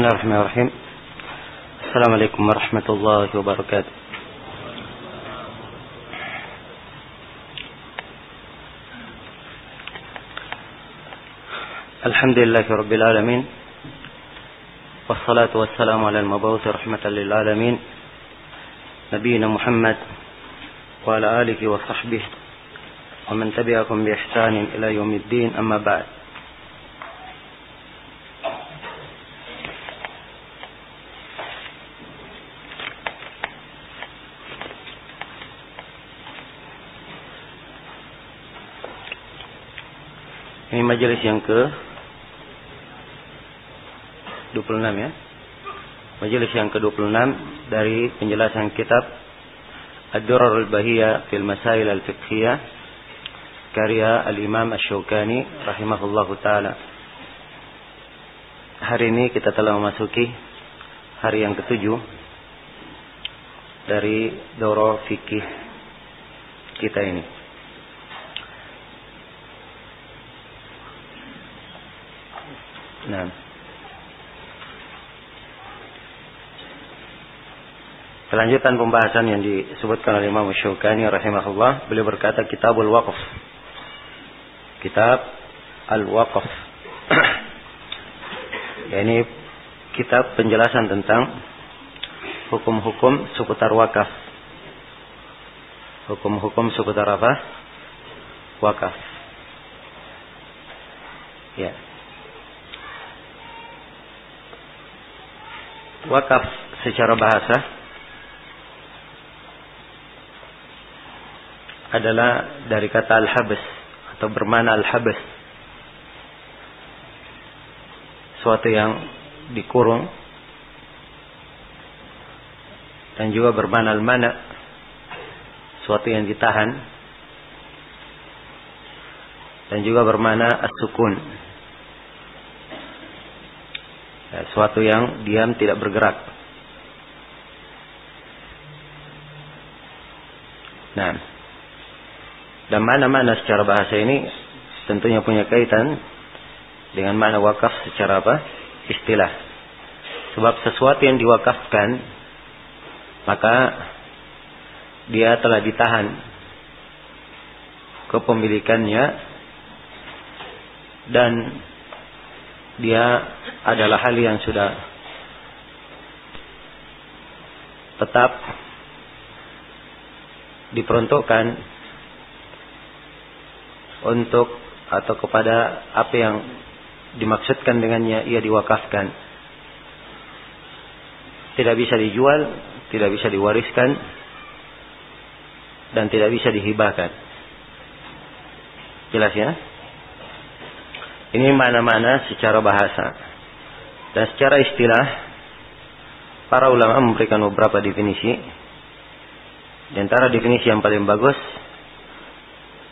الله الرحمن الرحيم السلام عليكم ورحمة الله وبركاته الحمد لله رب العالمين والصلاة والسلام على المبعوث رحمة للعالمين نبينا محمد وعلى آله وصحبه ومن تبعكم بإحسان إلى يوم الدين أما بعد majelis yang ke 26 ya. Majelis yang ke-26 dari penjelasan kitab Ad-Durar al-Bahiyah fil Masail al-Fiqhiyah karya Al-Imam Asy-Syaukani rahimahullahu taala. Hari ini kita telah memasuki hari yang ketujuh dari Doro Fikih kita ini. Nah. Kelanjutan pembahasan yang disebutkan oleh Imam Syukani rahimahullah, beliau berkata Kitabul Waqf. Kitab Al-Waqf. ya, ini kitab penjelasan tentang hukum-hukum seputar wakaf. Hukum-hukum seputar apa? Wakaf. Ya. wakaf secara bahasa adalah dari kata al-habs atau bermana al-habs. Suatu yang dikurung dan juga bermana al-mana suatu yang ditahan dan juga bermana as-sukun ya, suatu yang diam tidak bergerak. Nah, dan mana-mana secara bahasa ini tentunya punya kaitan dengan mana wakaf secara apa? Istilah. Sebab sesuatu yang diwakafkan maka dia telah ditahan kepemilikannya dan dia adalah hal yang sudah tetap diperuntukkan untuk atau kepada apa yang dimaksudkan dengannya ia diwakafkan tidak bisa dijual tidak bisa diwariskan dan tidak bisa dihibahkan jelas ya ini mana-mana secara bahasa. Dan secara istilah, para ulama memberikan beberapa definisi. Di antara definisi yang paling bagus,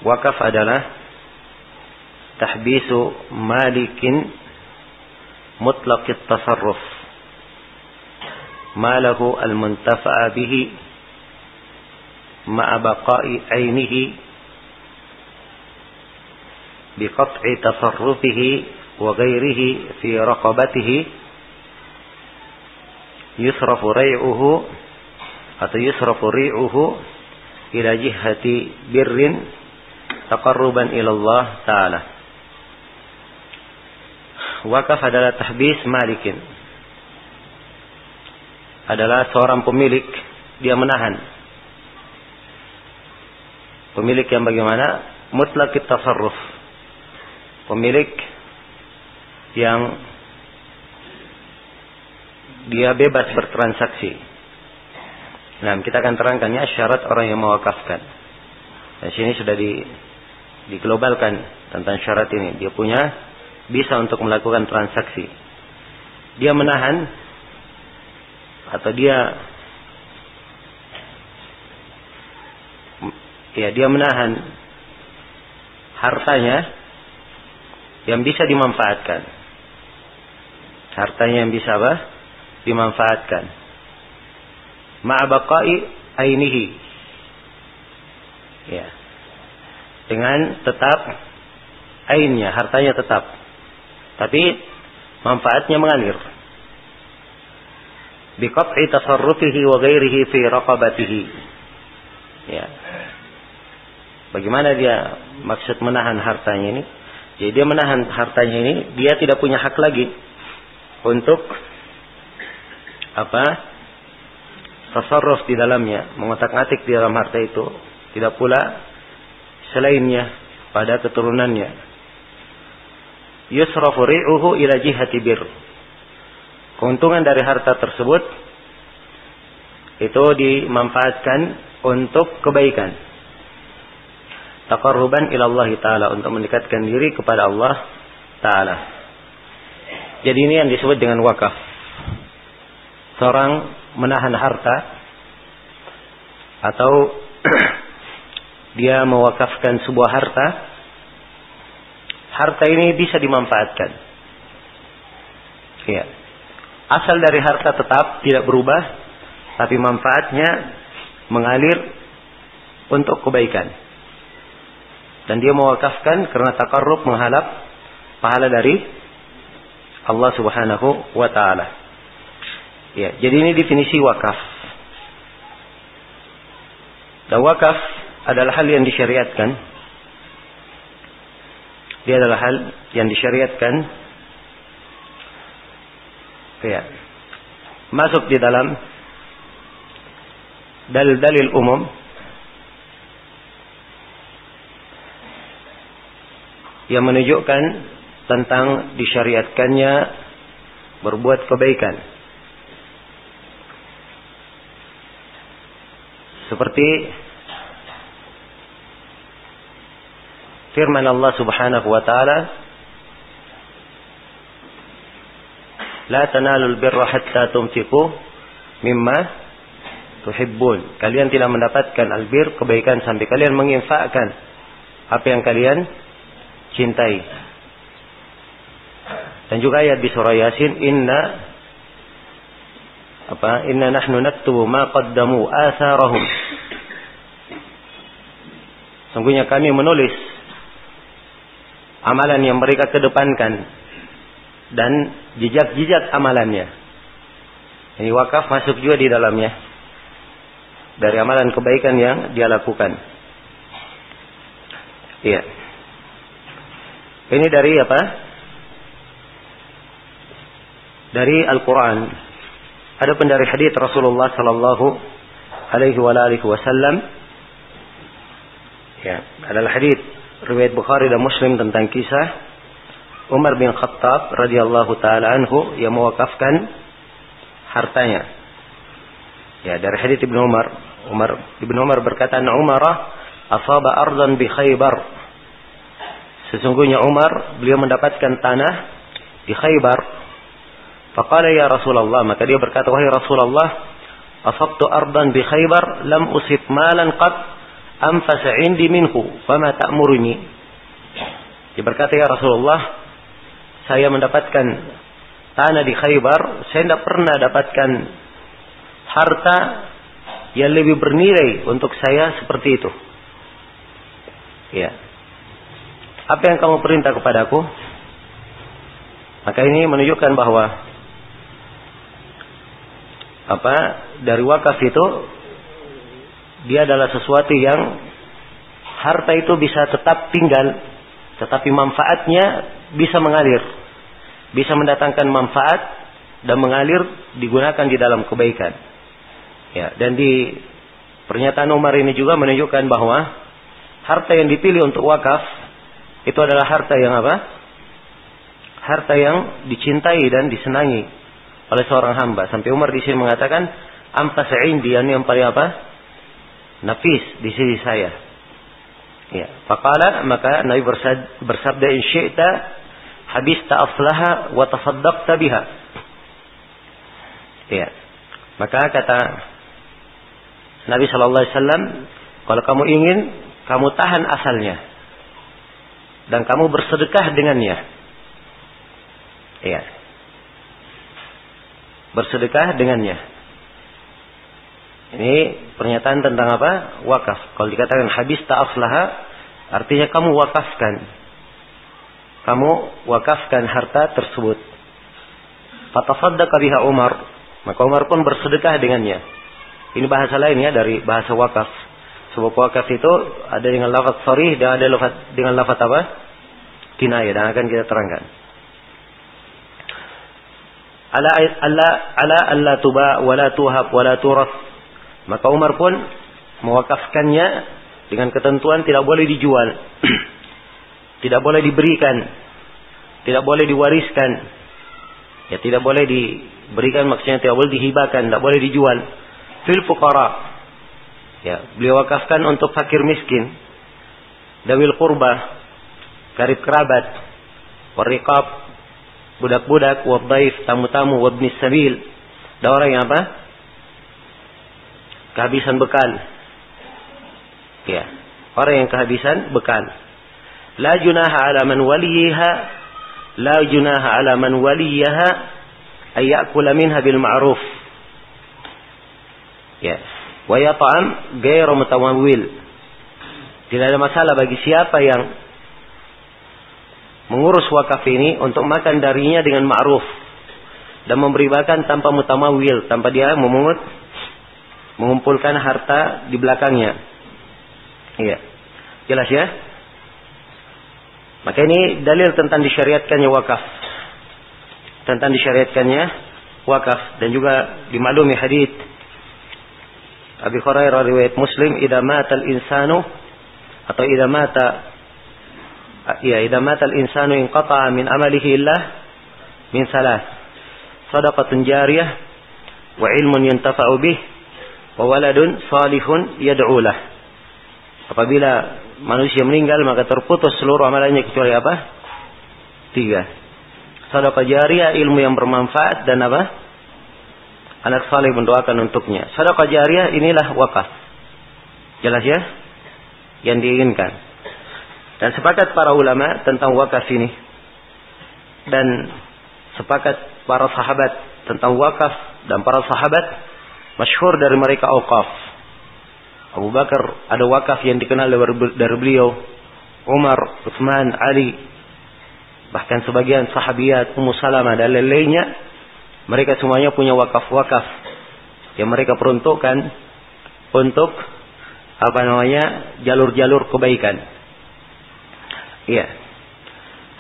wakaf adalah تحبيس مالك مطلق التصرف. ماله المنتفع به مع بقاء عينه بقطع تصرفه وغيره في رقبته. يصرف ريعه حتى يصرف ريعه إلى جهة بر تقربا إلى الله تعالى. Wakaf adalah tahbis malikin. Adalah seorang pemilik dia menahan. Pemilik yang bagaimana? Mutlak tasarruf pemilik yang dia bebas bertransaksi. Nah, kita akan terangkannya syarat orang yang mewakafkan. Dan sini sudah di diglobalkan tentang syarat ini. Dia punya bisa untuk melakukan transaksi. Dia menahan atau dia ya dia menahan hartanya yang bisa dimanfaatkan. Hartanya yang bisa apa? Dimanfaatkan. Ma'abaqai ainihi. Ya. Dengan tetap ainnya, hartanya tetap. Tapi manfaatnya mengalir. biqat'i tasarrufihi wa ghairihi fi raqabatihi. Ya. Bagaimana dia maksud menahan hartanya ini? Jadi dia menahan hartanya ini, dia tidak punya hak lagi untuk apa? Tasarruf di dalamnya, mengotak-atik di dalam harta itu, tidak pula selainnya pada keturunannya. Yusrafu ri'uhu ila jihati bir. Keuntungan dari harta tersebut itu dimanfaatkan untuk kebaikan taqarruban ila Allah taala untuk mendekatkan diri kepada Allah taala. Jadi ini yang disebut dengan wakaf. Seorang menahan harta atau dia mewakafkan sebuah harta. Harta ini bisa dimanfaatkan. Ya. Asal dari harta tetap tidak berubah, tapi manfaatnya mengalir untuk kebaikan dan dia mewakafkan karena takarrub menghalap pahala dari Allah Subhanahu wa taala. Ya, jadi ini definisi wakaf. Dan wakaf adalah hal yang disyariatkan. Dia adalah hal yang disyariatkan. Ya. Masuk di dalam dalil-dalil umum yang menunjukkan tentang disyariatkannya berbuat kebaikan. Seperti firman Allah Subhanahu wa taala La tanalul birra hatta tunfiqu mimma tuhibbun. Kalian tidak mendapatkan albir kebaikan sampai kalian menginfakkan apa yang kalian cintai. Dan juga ayat di surah Yasin, inna apa? Inna nahnu naktubu ma qaddamu atharahum. Sungguhnya kami menulis amalan yang mereka kedepankan dan jejak-jejak amalannya. Ini wakaf masuk juga di dalamnya. Dari amalan kebaikan yang dia lakukan. Iya. Ini dari apa? Dari Al-Quran. Ada pun dari hadis Rasulullah Sallallahu Alaihi Wasallam. Ya, adalah hadis riwayat Bukhari dan Muslim tentang kisah Umar bin Khattab radhiyallahu taala anhu yang mewakafkan hartanya. Ya, dari hadis Ibnu Umar, Umar Ibnu Umar berkata, "Umar asaba ardan bi Khaybar." Sesungguhnya Umar beliau mendapatkan tanah di Khaybar. Faqala ya Rasulullah, maka dia berkata wahai Rasulullah, asabtu ardan bi Khaybar lam usib malan qad anfasa indi minhu, fama ta'muruni? Dia berkata ya Rasulullah, saya mendapatkan tanah di Khaybar, saya tidak pernah dapatkan harta yang lebih bernilai untuk saya seperti itu. Ya, apa yang kamu perintah kepadaku? Maka ini menunjukkan bahwa apa dari wakaf itu dia adalah sesuatu yang harta itu bisa tetap tinggal tetapi manfaatnya bisa mengalir bisa mendatangkan manfaat dan mengalir digunakan di dalam kebaikan ya dan di pernyataan Umar ini juga menunjukkan bahwa harta yang dipilih untuk wakaf itu adalah harta yang apa? Harta yang dicintai dan disenangi oleh seorang hamba. Sampai Umar di sini mengatakan, ampas indi yang paling apa? Nafis di sisi saya. Ya, faqala maka Nabi bersabda in syi'ta habista aflaha wa tasaddaqta biha. Ya. Maka kata Nabi sallallahu alaihi wasallam, kalau kamu ingin, kamu tahan asalnya dan kamu bersedekah dengannya. Iya. Bersedekah dengannya. Ini pernyataan tentang apa? Wakaf. Kalau dikatakan habis ta'aflaha, artinya kamu wakafkan. Kamu wakafkan harta tersebut. Fatasaddaqa biha Umar. Maka Umar pun bersedekah dengannya. Ini bahasa lain ya dari bahasa wakaf. Sebab wakaf itu ada dengan lafaz sorry dan ada lafaz dengan lafaz apa? Kinayah dan akan kita terangkan. Ala alla ala alla tuba wala tuhab wala turas. Maka Umar pun mewakafkannya dengan ketentuan tidak boleh dijual. tidak boleh diberikan. Tidak boleh diwariskan. Ya tidak boleh diberikan maksudnya tidak boleh dihibahkan, tidak boleh dijual. Fil fuqara. Ya, beliau wakafkan untuk fakir miskin. Dawil kurba, karib kerabat, warriqab, budak-budak, wabdaif, tamu-tamu, wabnis sabil. Ada orang yang apa? Kehabisan bekal. Ya, orang yang kehabisan bekal. La junaha ala man waliha la junaha ala man waliyaha ayyakula minha bil ma'ruf. Ya, wa yata'am ghairu mutawawil. Tidak ada masalah bagi siapa yang mengurus wakaf ini untuk makan darinya dengan ma'ruf dan memberi makan tanpa mutamawil, tanpa dia memungut mengumpulkan harta di belakangnya. Iya. Jelas ya? Maka ini dalil tentang disyariatkannya wakaf. Tentang disyariatkannya wakaf dan juga dimaklumi hadis Abi Hurairah riwayat Muslim, "Idza mata al-insanu" atau "Idza mata" ya, "Idza mata al-insanu inqata'a min amalihi illah min salas." Sadaqatun jariyah wa ilmun yuntafa'u bih wa waladun salihun yad'u lah. Apabila manusia meninggal maka terputus seluruh amalannya kecuali apa? Tiga. Sadaqah jariyah, ilmu yang bermanfaat dan apa? anak saleh mendoakan untuknya. Sedekah jariah inilah wakaf. Jelas ya? Yang diinginkan. Dan sepakat para ulama tentang wakaf ini. Dan sepakat para sahabat tentang wakaf dan para sahabat masyhur dari mereka awqaf. Abu Bakar ada wakaf yang dikenal dari beliau. Umar, Utsman, Ali, bahkan sebagian sahabiat Ummu Salamah dan lain-lainnya mereka semuanya punya wakaf-wakaf yang mereka peruntukkan untuk apa namanya jalur-jalur kebaikan. Iya.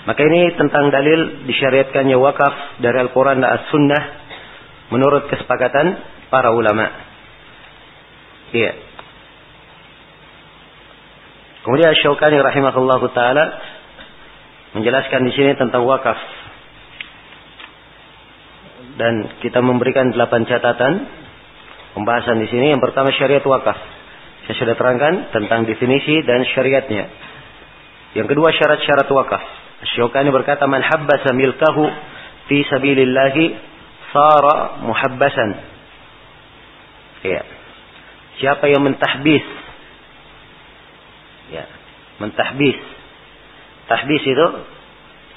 Maka ini tentang dalil disyariatkannya wakaf dari Al-Quran dan As-Sunnah menurut kesepakatan para ulama. Iya. Kemudian Syaukani rahimahullah taala menjelaskan di sini tentang wakaf dan kita memberikan delapan catatan pembahasan di sini. Yang pertama syariat wakaf. Saya sudah terangkan tentang definisi dan syariatnya. Yang kedua syarat-syarat wakaf. Syukani berkata man habbasa milkahu fi sabilillahi sara muhabbasan. Ya. Siapa yang mentahbis? Ya, mentahbis. Tahbis itu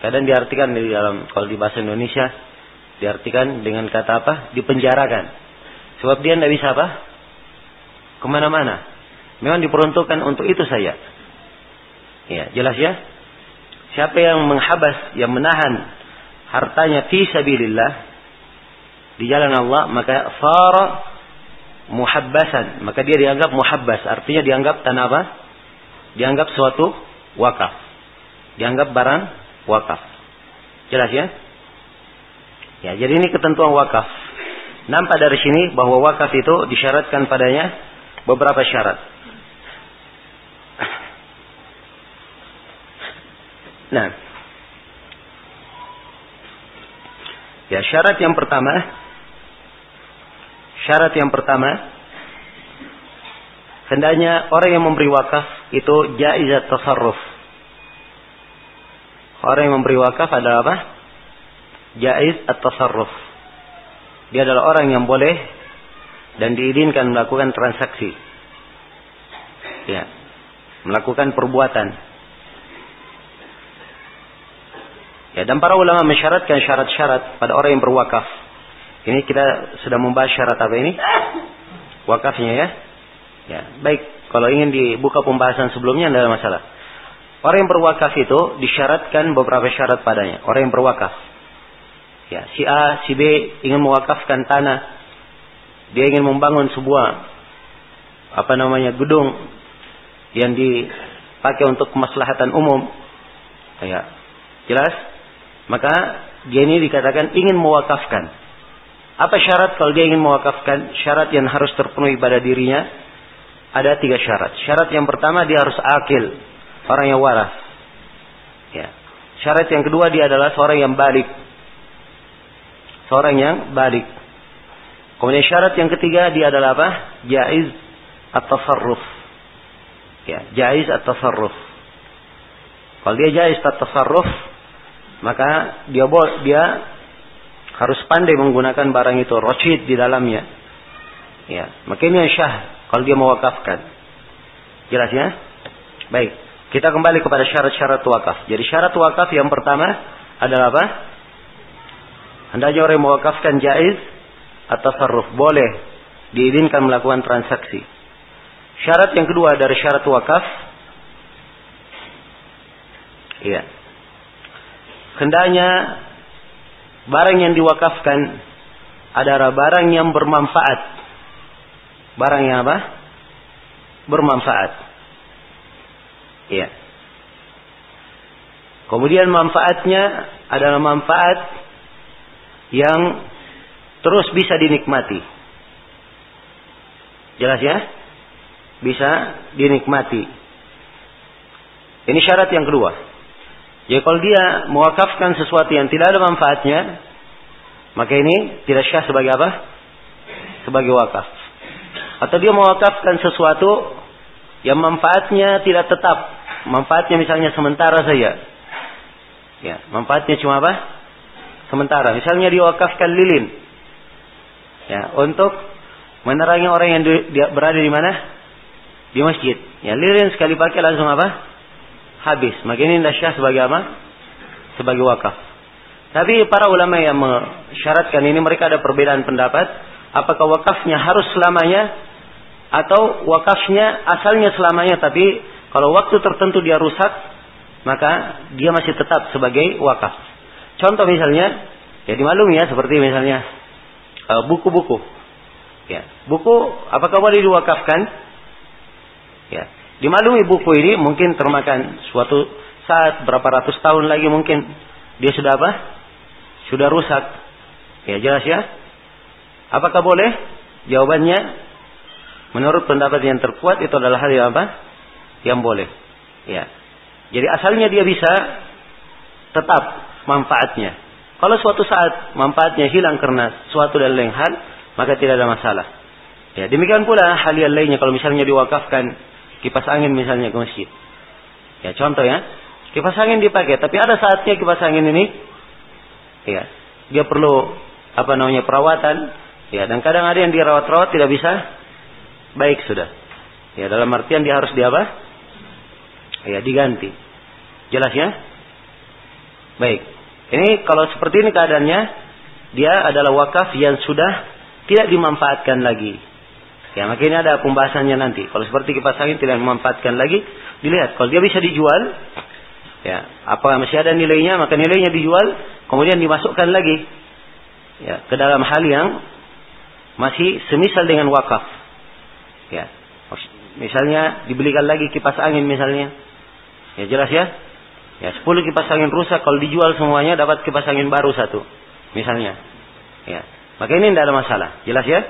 kadang diartikan di dalam kalau di bahasa Indonesia Diartikan dengan kata apa? Dipenjarakan. Sebab dia tidak bisa apa? Ke mana-mana. Memang diperuntukkan untuk itu saja. Ya, jelas ya? Siapa yang menghabas, yang menahan hartanya fi sabilillah di jalan Allah, maka fara muhabbasan. Maka dia dianggap muhabbas. Artinya dianggap tanah apa? Dianggap suatu wakaf. Dianggap barang wakaf. Jelas ya? Ya, jadi ini ketentuan wakaf. Nampak dari sini bahwa wakaf itu disyaratkan padanya beberapa syarat. Nah, ya syarat yang pertama, syarat yang pertama, hendaknya orang yang memberi wakaf itu jaizat tasarruf. Orang yang memberi wakaf adalah apa? jaiz at-tasarruf. Dia adalah orang yang boleh dan diizinkan melakukan transaksi. Ya. Melakukan perbuatan. Ya, dan para ulama mensyaratkan syarat-syarat pada orang yang berwakaf. Ini kita sudah membahas syarat apa ini? Wakafnya ya. Ya, baik. Kalau ingin dibuka pembahasan sebelumnya tidak ada masalah. Orang yang berwakaf itu disyaratkan beberapa syarat padanya. Orang yang berwakaf. Ya, si A, si B ingin mewakafkan tanah. Dia ingin membangun sebuah apa namanya gedung yang dipakai untuk kemaslahatan umum. Ya. Jelas? Maka dia ini dikatakan ingin mewakafkan. Apa syarat kalau dia ingin mewakafkan? Syarat yang harus terpenuhi pada dirinya ada tiga syarat. Syarat yang pertama dia harus akil, orang yang waras. Ya. Syarat yang kedua dia adalah seorang yang balik, seorang yang balik. Kemudian syarat yang ketiga dia adalah apa? Jaiz at-tasarruf. Ya, jaiz at-tasarruf. Kalau dia jaiz at-tasarruf, maka dia dia harus pandai menggunakan barang itu, rochid di dalamnya. Ya, makanya syah kalau dia mewakafkan. Jelas ya? Baik. Kita kembali kepada syarat-syarat wakaf. Jadi syarat wakaf yang pertama adalah apa? Hendaknya orang yang mewakafkan jaiz atau sarruf. Boleh diizinkan melakukan transaksi. Syarat yang kedua dari syarat wakaf. Iya. Hendaknya barang yang diwakafkan adalah barang yang bermanfaat. Barang yang apa? Bermanfaat. Iya. Kemudian manfaatnya adalah manfaat yang terus bisa dinikmati. Jelas ya? Bisa dinikmati. Ini syarat yang kedua. Jadi kalau dia mewakafkan sesuatu yang tidak ada manfaatnya, maka ini tidak syah sebagai apa? Sebagai wakaf. Atau dia mewakafkan sesuatu yang manfaatnya tidak tetap. Manfaatnya misalnya sementara saja. Ya, manfaatnya cuma apa? sementara. Misalnya diwakafkan lilin. Ya, untuk menerangi orang yang berada di mana? Di masjid. Ya, lilin sekali pakai langsung apa? Habis. Maka ini syah sebagai apa? Sebagai wakaf. Tapi para ulama yang mensyaratkan ini mereka ada perbedaan pendapat. Apakah wakafnya harus selamanya atau wakafnya asalnya selamanya tapi kalau waktu tertentu dia rusak maka dia masih tetap sebagai wakaf. Contoh misalnya, ya dimaklumi ya seperti misalnya eh, buku-buku. Ya, buku apakah boleh diwakafkan? Ya, dimaklumi buku ini mungkin termakan suatu saat berapa ratus tahun lagi mungkin dia sudah apa? Sudah rusak. Ya jelas ya. Apakah boleh? Jawabannya menurut pendapat yang terkuat itu adalah hal yang apa? Yang boleh. Ya. Jadi asalnya dia bisa tetap manfaatnya. Kalau suatu saat manfaatnya hilang karena suatu dan lain hal, maka tidak ada masalah. Ya, demikian pula hal yang lainnya kalau misalnya diwakafkan kipas angin misalnya ke masjid. Ya, contoh ya. Kipas angin dipakai, tapi ada saatnya kipas angin ini ya, dia perlu apa namanya perawatan, ya, dan kadang ada yang dirawat-rawat tidak bisa baik sudah. Ya, dalam artian dia harus di apa? Ya, diganti. Jelas ya? Baik. Ini kalau seperti ini keadaannya, dia adalah wakaf yang sudah tidak dimanfaatkan lagi. Ya, makanya ada pembahasannya nanti. Kalau seperti kipas angin tidak dimanfaatkan lagi, dilihat. Kalau dia bisa dijual, ya, apa masih ada nilainya, maka nilainya dijual, kemudian dimasukkan lagi, ya, ke dalam hal yang masih semisal dengan wakaf. Ya, misalnya dibelikan lagi kipas angin misalnya, ya jelas ya, Ya, 10 kipas angin rusak kalau dijual semuanya dapat kipas angin baru satu. Misalnya. Ya. Maka ini tidak ada masalah. Jelas ya?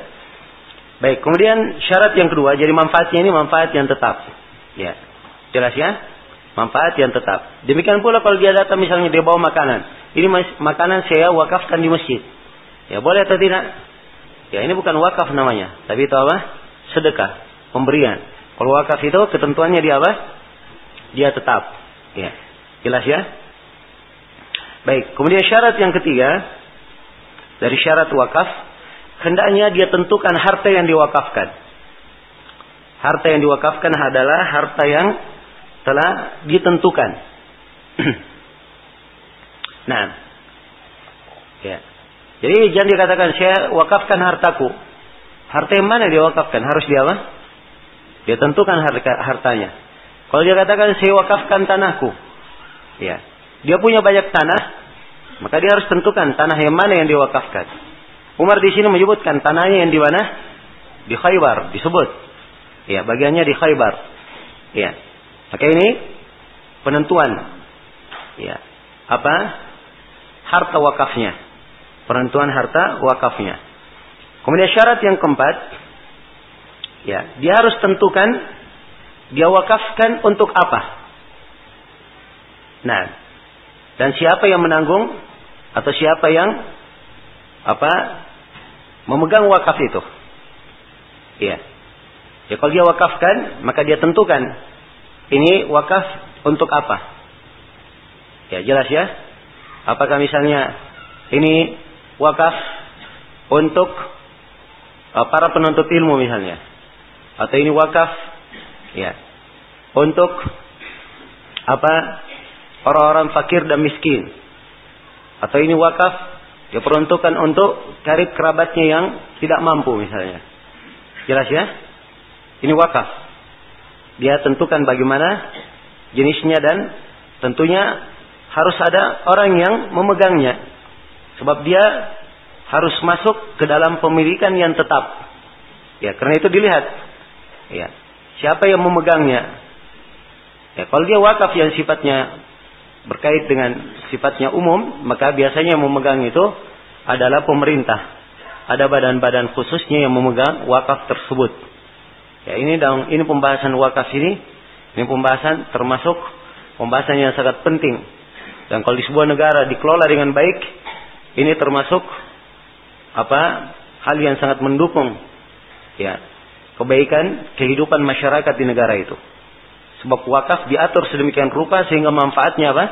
Baik, kemudian syarat yang kedua, jadi manfaatnya ini manfaat yang tetap. Ya. Jelas ya? Manfaat yang tetap. Demikian pula kalau dia datang misalnya dia bawa makanan. Ini makanan saya wakafkan di masjid. Ya, boleh atau tidak? Ya, ini bukan wakaf namanya, tapi itu apa? Sedekah, pemberian. Kalau wakaf itu ketentuannya dia apa? Dia tetap. Ya. Jelas ya? Baik, kemudian syarat yang ketiga dari syarat wakaf, hendaknya dia tentukan harta yang diwakafkan. Harta yang diwakafkan adalah harta yang telah ditentukan. nah, ya. Jadi jangan dikatakan saya wakafkan hartaku. Harta yang mana dia wakafkan? Harus dia apa? Dia tentukan harta, hartanya. Kalau dia katakan saya wakafkan tanahku, Ya. Dia punya banyak tanah, Maka dia harus tentukan tanah yang mana yang diwakafkan. Umar di sini menyebutkan tanahnya yang di mana? Di Khaybar disebut. Ya, bagiannya di Khaybar. Ya. Maka ini penentuan. Ya. Apa? Harta wakafnya. Penentuan harta wakafnya. Kemudian syarat yang keempat, ya, dia harus tentukan dia wakafkan untuk apa. Nah, dan siapa yang menanggung atau siapa yang apa memegang wakaf itu. Iya. Ya kalau dia wakafkan, maka dia tentukan ini wakaf untuk apa. Ya jelas ya. Apakah misalnya ini wakaf untuk uh, para penuntut ilmu misalnya. Atau ini wakaf ya untuk apa orang-orang fakir dan miskin. Atau ini wakaf ya peruntukan untuk karib kerabatnya yang tidak mampu misalnya. Jelas ya? Ini wakaf. Dia tentukan bagaimana jenisnya dan tentunya harus ada orang yang memegangnya. Sebab dia harus masuk ke dalam pemilikan yang tetap. Ya, karena itu dilihat. Ya, siapa yang memegangnya? Ya, kalau dia wakaf yang sifatnya berkait dengan sifatnya umum, maka biasanya yang memegang itu adalah pemerintah. Ada badan-badan khususnya yang memegang wakaf tersebut. Ya, ini dalam ini pembahasan wakaf ini, ini pembahasan termasuk pembahasan yang sangat penting. Dan kalau di sebuah negara dikelola dengan baik, ini termasuk apa hal yang sangat mendukung ya kebaikan kehidupan masyarakat di negara itu. Sebab wakaf diatur sedemikian rupa sehingga manfaatnya apa?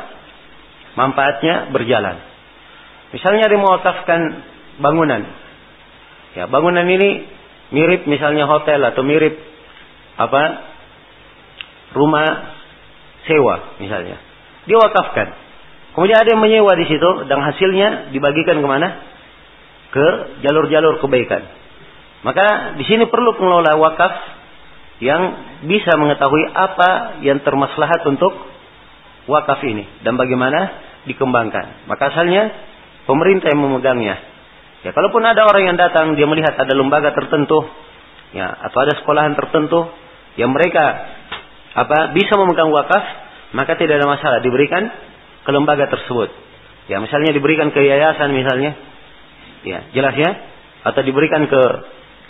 Manfaatnya berjalan. Misalnya dia mewakafkan bangunan. Ya, bangunan ini mirip misalnya hotel atau mirip apa? rumah sewa misalnya. Dia wakafkan. Kemudian ada yang menyewa di situ dan hasilnya dibagikan ke mana? Ke jalur-jalur kebaikan. Maka di sini perlu pengelola wakaf yang bisa mengetahui apa yang termaslahat untuk wakaf ini dan bagaimana dikembangkan. Maka asalnya pemerintah yang memegangnya. Ya, kalaupun ada orang yang datang dia melihat ada lembaga tertentu, ya, atau ada sekolahan tertentu yang mereka apa bisa memegang wakaf, maka tidak ada masalah diberikan ke lembaga tersebut. Ya, misalnya diberikan ke yayasan misalnya. Ya, jelas ya? Atau diberikan ke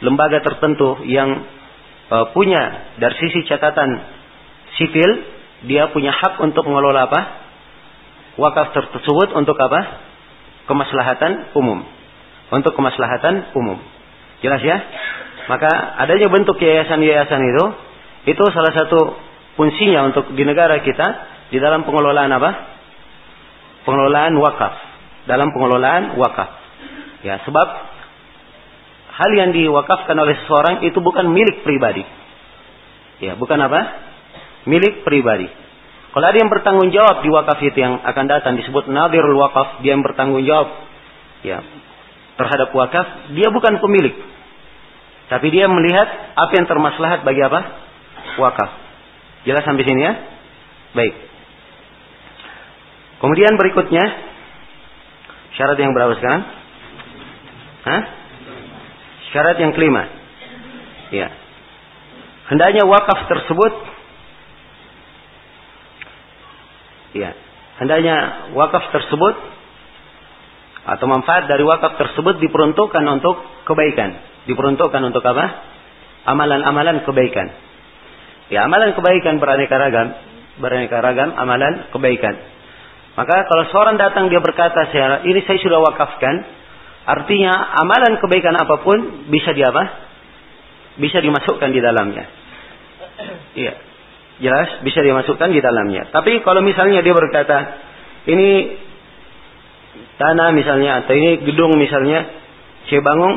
lembaga tertentu yang uh, punya dari sisi catatan sipil, dia punya hak untuk mengelola apa? Wakaf tersebut untuk apa? Kemaslahatan umum. Untuk kemaslahatan umum. Jelas ya? Maka adanya bentuk yayasan-yayasan itu, itu salah satu fungsinya untuk di negara kita di dalam pengelolaan apa? pengelolaan wakaf, dalam pengelolaan wakaf. Ya, sebab hal yang diwakafkan oleh seseorang itu bukan milik pribadi. Ya, bukan apa? Milik pribadi. Kalau ada yang bertanggung jawab di wakaf itu yang akan datang disebut nadirul wakaf, dia yang bertanggung jawab ya terhadap wakaf, dia bukan pemilik. Tapi dia melihat apa yang termaslahat bagi apa? Wakaf. Jelas sampai sini ya? Baik. Kemudian berikutnya syarat yang berapa sekarang? Hah? Syarat yang kelima. Ya. Hendaknya wakaf tersebut ya, hendaknya wakaf tersebut atau manfaat dari wakaf tersebut diperuntukkan untuk kebaikan. Diperuntukkan untuk apa? Amalan-amalan kebaikan. Ya, amalan kebaikan beraneka ragam, beraneka ragam amalan kebaikan. Maka kalau seorang datang dia berkata, saya ini saya sudah wakafkan, artinya amalan kebaikan apa pun bisa dia apa? Bisa dimasukkan di dalamnya. Iya. Jelas bisa dimasukkan di dalamnya. Tapi kalau misalnya dia berkata, ini tanah misalnya atau ini gedung misalnya saya bangun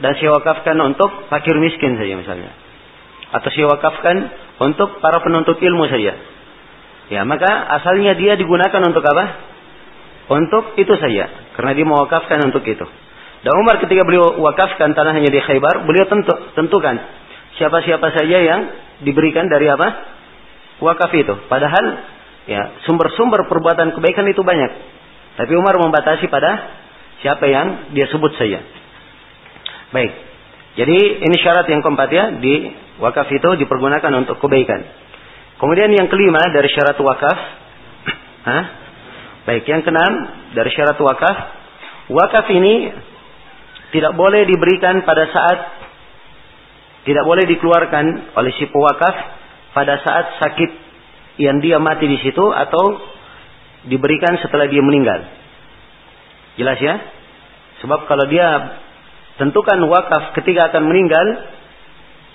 dan saya wakafkan untuk fakir miskin saja misalnya. Atau saya wakafkan untuk para penuntut ilmu saja. Ya, maka asalnya dia digunakan untuk apa? Untuk itu saja. Karena dia mewakafkan untuk itu. Dan Umar ketika beliau wakafkan tanahnya di Khaybar, beliau tentu, tentukan siapa-siapa saja yang diberikan dari apa? Wakaf itu. Padahal ya sumber-sumber perbuatan kebaikan itu banyak. Tapi Umar membatasi pada siapa yang dia sebut saja. Baik. Jadi ini syarat yang keempat ya di wakaf itu dipergunakan untuk kebaikan. Kemudian yang kelima dari syarat wakaf, Hah? Baik yang keenam dari syarat wakaf, wakaf ini tidak boleh diberikan pada saat tidak boleh dikeluarkan oleh si pewakaf pada saat sakit yang dia mati di situ atau diberikan setelah dia meninggal. Jelas ya? Sebab kalau dia tentukan wakaf ketika akan meninggal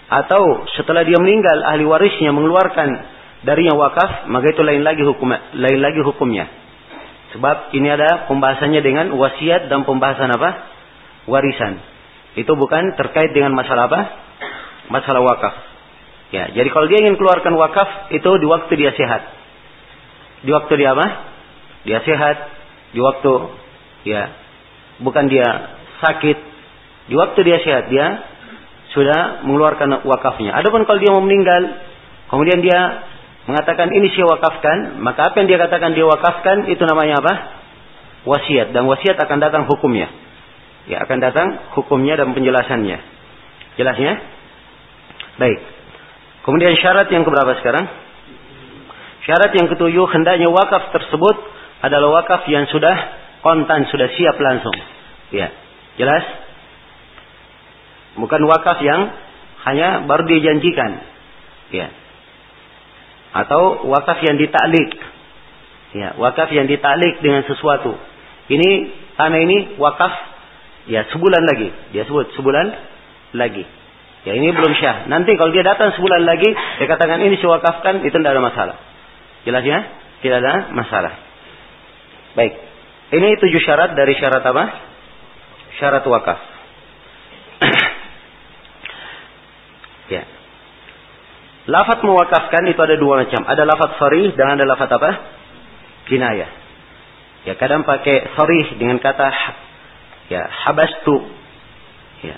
atau setelah dia meninggal ahli warisnya mengeluarkan darinya wakaf, maka itu lain lagi hukum lain lagi hukumnya. Sebab ini ada pembahasannya dengan wasiat dan pembahasan apa? Warisan. Itu bukan terkait dengan masalah apa? Masalah wakaf. Ya, jadi kalau dia ingin keluarkan wakaf itu di waktu dia sehat. Di waktu dia apa? Dia sehat. Di waktu ya bukan dia sakit. Di waktu dia sehat dia sudah mengeluarkan wakafnya. Adapun kalau dia mau meninggal, kemudian dia mengatakan ini saya wakafkan, maka apa yang dia katakan dia wakafkan itu namanya apa? Wasiat dan wasiat akan datang hukumnya. Ya akan datang hukumnya dan penjelasannya. Jelasnya? Baik. Kemudian syarat yang keberapa sekarang? Syarat yang ketujuh hendaknya wakaf tersebut adalah wakaf yang sudah kontan, sudah siap langsung. Ya, jelas? Bukan wakaf yang hanya baru dijanjikan. Ya. Atau wakaf yang ditaklik. Ya, wakaf yang ditaklik dengan sesuatu. Ini tanah ini wakaf ya sebulan lagi. Dia sebut sebulan lagi. Ya ini belum syah. Nanti kalau dia datang sebulan lagi, dia katakan ini sewakafkan, itu tidak ada masalah. Jelas ya? Tidak ada masalah. Baik. Ini tujuh syarat dari syarat apa? Syarat wakaf. ya. Lafat mewakafkan itu ada dua macam. Ada lafat sorry dan ada lafat apa? Kinayah. Ya kadang pakai sorry dengan kata ya habastu. Ya.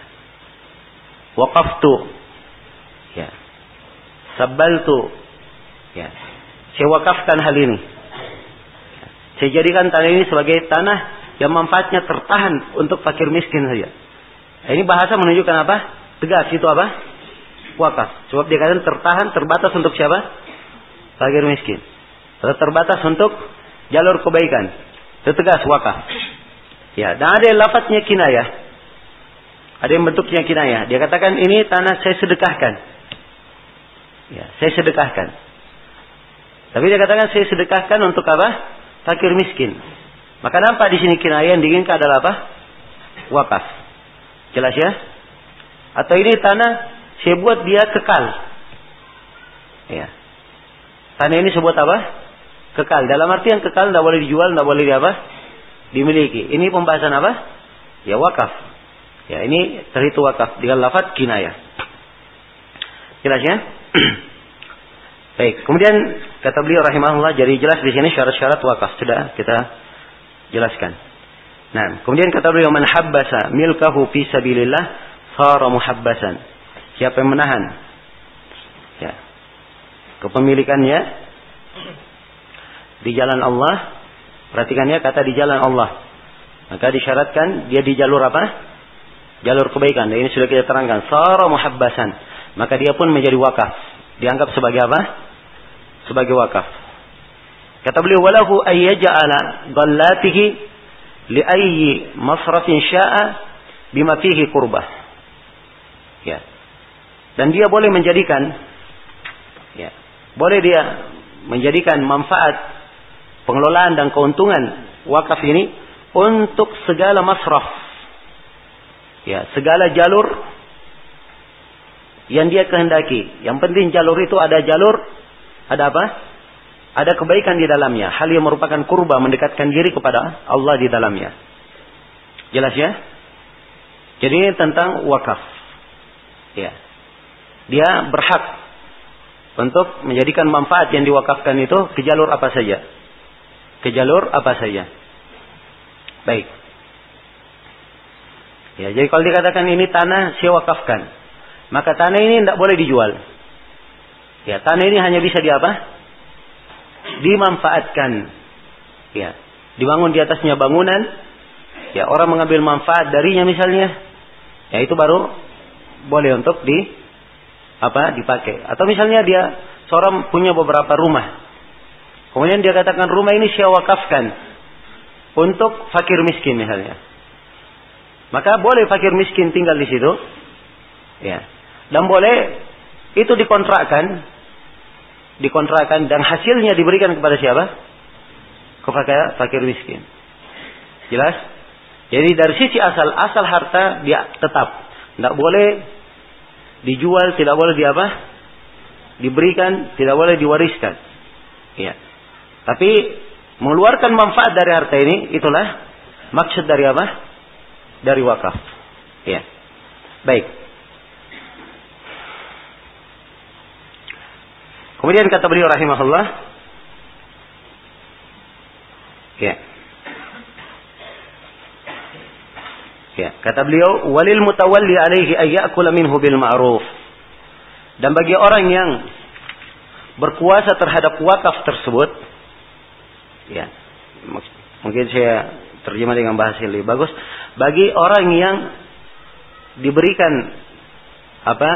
Waqaftu. Ya. Sabbaltu. Ya. Saya wakafkan hal ini. Saya jadikan tanah ini sebagai tanah yang manfaatnya tertahan untuk fakir miskin saja. Ini bahasa menunjukkan apa? Tegas itu apa? Wakaf. Sebab dia katakan tertahan, terbatas untuk siapa? Fakir miskin. Atau terbatas untuk jalur kebaikan. Itu tegas wakaf. Ya, dan ada yang lafadznya kinayah. Ada yang bentuknya kinayah. Dia katakan ini tanah saya sedekahkan. Ya, saya sedekahkan. Tapi dia katakan saya sedekahkan untuk apa? Fakir miskin. Maka nampak di sini kinayah yang diinginkan adalah apa? Wakaf. Jelas ya? Atau ini tanah saya buat dia kekal. Ya. Tanah ini sebut apa? Kekal. Dalam arti yang kekal tidak boleh dijual, tidak boleh di apa? Dimiliki. Ini pembahasan apa? Ya wakaf. Ya ini terhitung wakaf dengan lafaz kinayah. Jelas ya? Baik, kemudian kata beliau rahimahullah jadi jelas di sini syarat-syarat wakaf sudah kita jelaskan. Nah, kemudian kata beliau man habbasa milkahu fi sabilillah sara muhabbasan. Siapa yang menahan ya kepemilikannya di jalan Allah, perhatikannya kata di jalan Allah. Maka disyaratkan dia di jalur apa? Jalur kebaikan. Dan ini sudah kita terangkan. Sara muhabbasan. Maka dia pun menjadi wakaf. Dianggap sebagai apa? Sebagai wakaf. Kata beliau, walahu ayyaja'ala dhallatihi li ayyi masrafin sya'a bima fihi. Ya. Dan dia boleh menjadikan ya, boleh dia menjadikan manfaat pengelolaan dan keuntungan wakaf ini untuk segala masraf. Ya, segala jalur yang dia kehendaki. Yang penting jalur itu ada jalur, ada apa? Ada kebaikan di dalamnya. Hal yang merupakan kurba mendekatkan diri kepada Allah di dalamnya. Jelas ya? Jadi ini tentang wakaf. Ya. Dia berhak untuk menjadikan manfaat yang diwakafkan itu ke jalur apa saja. Ke jalur apa saja. Baik. Ya, jadi kalau dikatakan ini tanah saya wakafkan, maka tanah ini tidak boleh dijual. Ya, tanah ini hanya bisa di apa? Dimanfaatkan. Ya. dibangun di atasnya bangunan, ya orang mengambil manfaat darinya misalnya, ya itu baru boleh untuk di apa dipakai. Atau misalnya dia seorang punya beberapa rumah, kemudian dia katakan rumah ini saya wakafkan untuk fakir miskin misalnya. Maka boleh fakir miskin tinggal di situ. Ya. Dan boleh itu dikontrakkan dikontrakkan dan hasilnya diberikan kepada siapa? Kepada fakir miskin. Jelas? Jadi dari sisi asal asal harta dia tetap tidak boleh dijual, tidak boleh di apa? Diberikan, tidak boleh diwariskan. Ya. Tapi mengeluarkan manfaat dari harta ini itulah maksud dari apa? Dari wakaf. Ya. Baik. Kemudian kata beliau rahimahullah. Ya. Ya, kata beliau, walil mutawalli alaihi ayyakula minhu bil ma'ruf. Dan bagi orang yang berkuasa terhadap wakaf tersebut, ya, mungkin saya terjemah dengan bahasa yang lebih bagus, bagi orang yang diberikan apa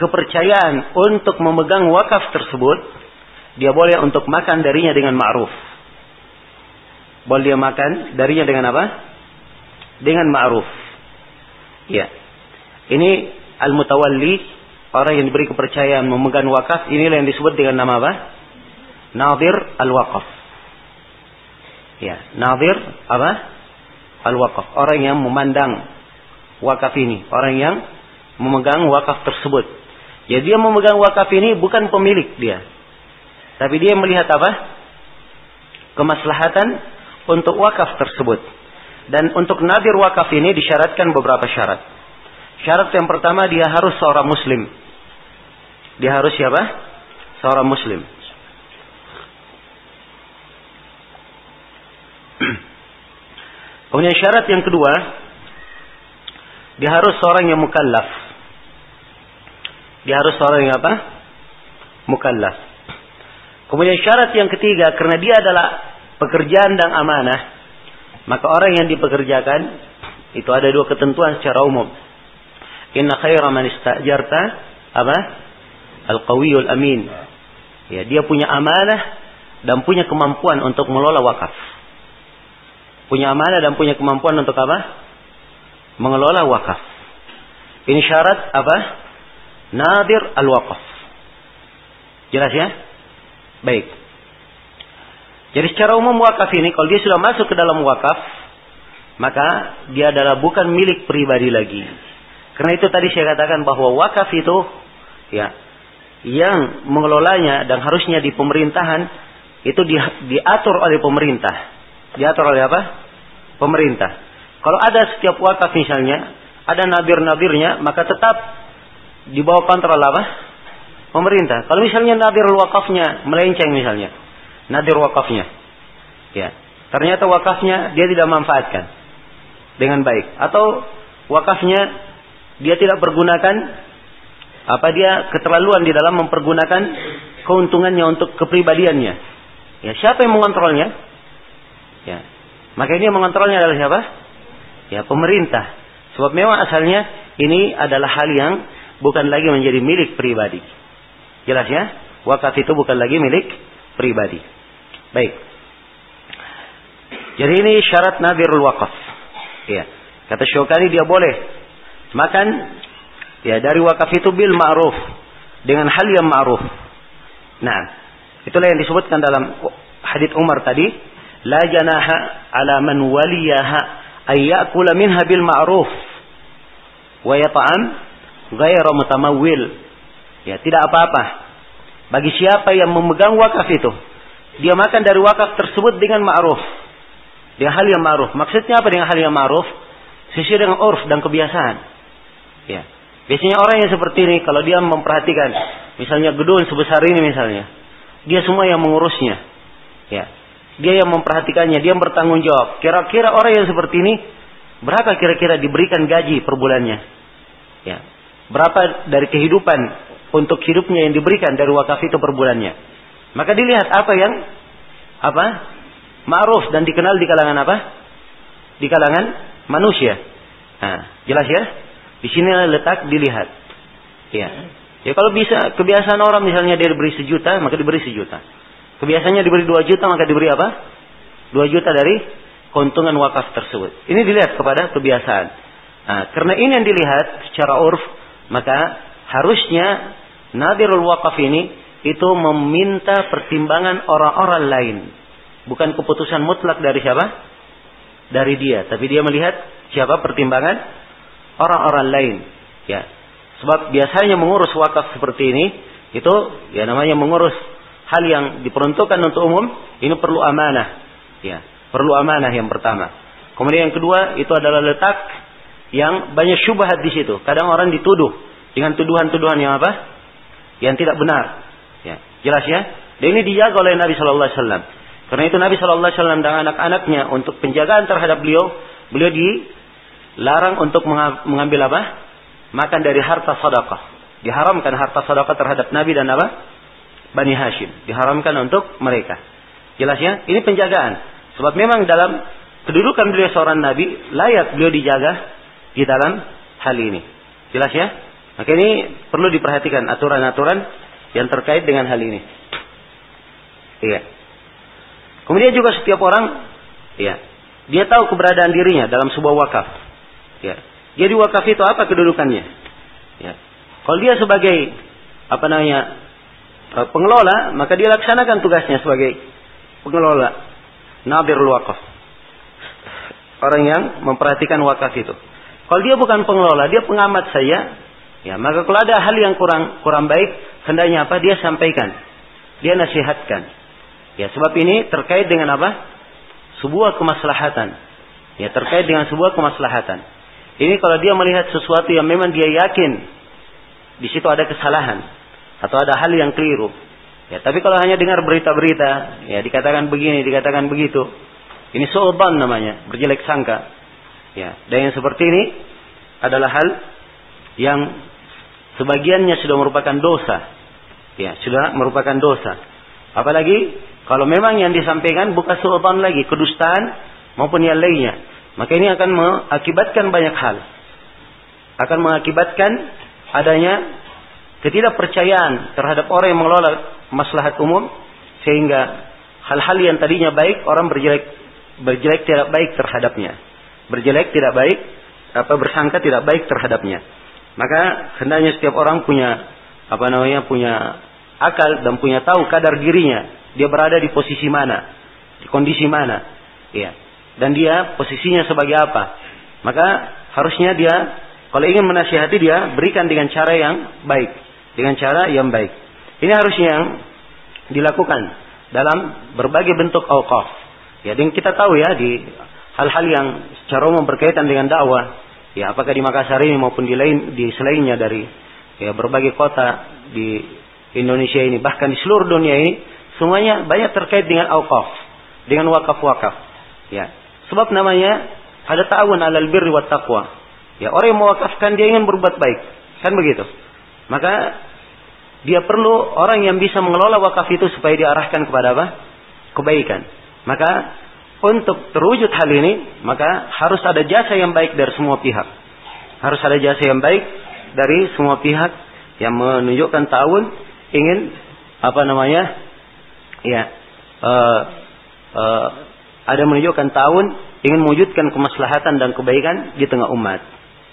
kepercayaan untuk memegang wakaf tersebut, dia boleh untuk makan darinya dengan ma'ruf. Boleh dia makan darinya dengan apa? Dengan ma'ruf. Ya. Ini al-mutawalli, orang yang diberi kepercayaan memegang wakaf, inilah yang disebut dengan nama apa? Nadir al-waqaf. Ya, nadir apa? Al-waqaf. Orang yang memandang wakaf ini, orang yang memegang wakaf tersebut. Ya dia memegang wakaf ini bukan pemilik dia. Tapi dia melihat apa? Kemaslahatan untuk wakaf tersebut. Dan untuk nadir wakaf ini disyaratkan beberapa syarat. Syarat yang pertama dia harus seorang muslim. Dia harus siapa? Seorang muslim. Kemudian syarat yang kedua, dia harus seorang yang mukallaf. Dia harus seorang yang apa? Mukallaf. Kemudian syarat yang ketiga, karena dia adalah pekerjaan dan amanah, maka orang yang dipekerjakan itu ada dua ketentuan secara umum. Inna khaira man istajarta apa? Al-qawiyul amin. Ya, dia punya amanah dan punya kemampuan untuk mengelola wakaf. Punya amanah dan punya kemampuan untuk apa? Mengelola wakaf. Ini syarat apa? Nadir al-waqaf. Jelas ya? Baik. Jadi secara umum wakaf ini kalau dia sudah masuk ke dalam wakaf, maka dia adalah bukan milik pribadi lagi. Karena itu tadi saya katakan bahwa wakaf itu ya yang mengelolanya dan harusnya di pemerintahan itu di, diatur oleh pemerintah. Diatur oleh apa? Pemerintah. Kalau ada setiap wakaf misalnya, ada nabir-nabirnya, maka tetap di bawah kontrol apa? Pemerintah. Kalau misalnya nabir wakafnya melenceng misalnya, nadir wakafnya. Ya. Ternyata wakafnya dia tidak manfaatkan dengan baik atau wakafnya dia tidak pergunakan apa dia keterlaluan di dalam mempergunakan keuntungannya untuk kepribadiannya. Ya, siapa yang mengontrolnya? Ya. Maka ini yang mengontrolnya adalah siapa? Ya, pemerintah. Sebab memang asalnya ini adalah hal yang bukan lagi menjadi milik pribadi. Jelas ya? Wakaf itu bukan lagi milik pribadi. Baik. Jadi ini syarat nadirul wakaf. Ya. Kata Syukani dia boleh makan ya dari wakaf itu bil ma'ruf dengan hal yang ma'ruf. Nah, itulah yang disebutkan dalam hadits Umar tadi, la janaha ala man waliyaha ay ya'kula minha bil ma'ruf wa yata'am ghayra mutamawwil. Ya, tidak apa-apa bagi siapa yang memegang wakaf itu dia makan dari wakaf tersebut dengan ma'ruf. Dengan hal yang ma'ruf. Maksudnya apa dengan hal yang ma'ruf? Sesuai dengan urf dan kebiasaan. Ya. Biasanya orang yang seperti ini kalau dia memperhatikan misalnya gedung sebesar ini misalnya, dia semua yang mengurusnya. Ya. Dia yang memperhatikannya, dia yang bertanggung jawab. Kira-kira orang yang seperti ini berapa kira-kira diberikan gaji per bulannya? Ya. Berapa dari kehidupan untuk hidupnya yang diberikan dari wakaf itu per bulannya? Maka dilihat apa yang apa ma'ruf dan dikenal di kalangan apa? Di kalangan manusia. Nah, jelas ya? Di sini letak dilihat. Ya. Ya kalau bisa kebiasaan orang misalnya dia diberi sejuta, maka diberi sejuta. Kebiasaannya diberi dua juta, maka diberi apa? Dua juta dari keuntungan wakaf tersebut. Ini dilihat kepada kebiasaan. Nah, karena ini yang dilihat secara urf, maka harusnya nadirul wakaf ini itu meminta pertimbangan orang-orang lain. Bukan keputusan mutlak dari siapa? Dari dia. Tapi dia melihat siapa pertimbangan orang-orang lain. Ya, Sebab biasanya mengurus wakaf seperti ini itu ya namanya mengurus hal yang diperuntukkan untuk umum ini perlu amanah. Ya, perlu amanah yang pertama. Kemudian yang kedua itu adalah letak yang banyak syubhat di situ. Kadang orang dituduh dengan tuduhan-tuduhan yang apa? Yang tidak benar. Ya, jelas ya? Dan ini dijaga oleh Nabi Shallallahu Alaihi Wasallam. Karena itu Nabi Shallallahu Alaihi Wasallam dan anak-anaknya untuk penjagaan terhadap beliau, beliau dilarang untuk mengambil apa? makan dari harta sedekah. Diharamkan harta sedekah terhadap Nabi dan apa? Bani Hashim. Diharamkan untuk mereka. Jelas ya? Ini penjagaan. Sebab memang dalam kedudukan beliau seorang Nabi, layak beliau dijaga di dalam hal ini. Jelas ya? Maka ini perlu diperhatikan aturan-aturan yang terkait dengan hal ini. Iya. Kemudian juga setiap orang, iya, dia tahu keberadaan dirinya dalam sebuah wakaf. Ya. Jadi wakaf itu apa kedudukannya? Ya. Kalau dia sebagai apa namanya eh, pengelola, maka dia laksanakan tugasnya sebagai pengelola nadir wakaf. Orang yang memperhatikan wakaf itu. Kalau dia bukan pengelola, dia pengamat saya, ya maka kalau ada hal yang kurang kurang baik, hendaknya apa? Dia sampaikan, dia nasihatkan. Ya sebab ini terkait dengan apa? Sebuah kemaslahatan. Ya terkait dengan sebuah kemaslahatan. Ini kalau dia melihat sesuatu yang memang dia yakin di situ ada kesalahan atau ada hal yang keliru. Ya, tapi kalau hanya dengar berita-berita, ya dikatakan begini, dikatakan begitu. Ini soban namanya, berjelek sangka. Ya, dan yang seperti ini adalah hal yang sebagiannya sudah merupakan dosa. Ya, sudah merupakan dosa. Apalagi kalau memang yang disampaikan bukan soban lagi, kedustaan maupun yang lainnya. Maka ini akan mengakibatkan banyak hal. Akan mengakibatkan adanya ketidakpercayaan terhadap orang yang mengelola maslahat umum sehingga hal-hal yang tadinya baik orang berjelek berjelek tidak baik terhadapnya. Berjelek tidak baik apa bersangka tidak baik terhadapnya. Maka hendaknya setiap orang punya apa namanya punya akal dan punya tahu kadar dirinya. Dia berada di posisi mana, di kondisi mana. Iya dan dia posisinya sebagai apa. Maka harusnya dia kalau ingin menasihati dia berikan dengan cara yang baik, dengan cara yang baik. Ini harusnya yang dilakukan dalam berbagai bentuk awqaf. Ya, dan kita tahu ya di hal-hal yang secara umum berkaitan dengan dakwah, ya apakah di Makassar ini maupun di lain di selainnya dari ya berbagai kota di Indonesia ini, bahkan di seluruh dunia ini, semuanya banyak terkait dengan awqaf, dengan wakaf-wakaf. Ya, Sebab namanya ada ta'awun alal birri wa taqwa. Ya, orang yang mewakafkan dia ingin berbuat baik. Kan begitu. Maka dia perlu orang yang bisa mengelola wakaf itu supaya diarahkan kepada apa? Kebaikan. Maka untuk terwujud hal ini, maka harus ada jasa yang baik dari semua pihak. Harus ada jasa yang baik dari semua pihak yang menunjukkan tahun ingin apa namanya? Ya, uh, uh, ada menunjukkan tahun ingin mewujudkan kemaslahatan dan kebaikan di tengah umat.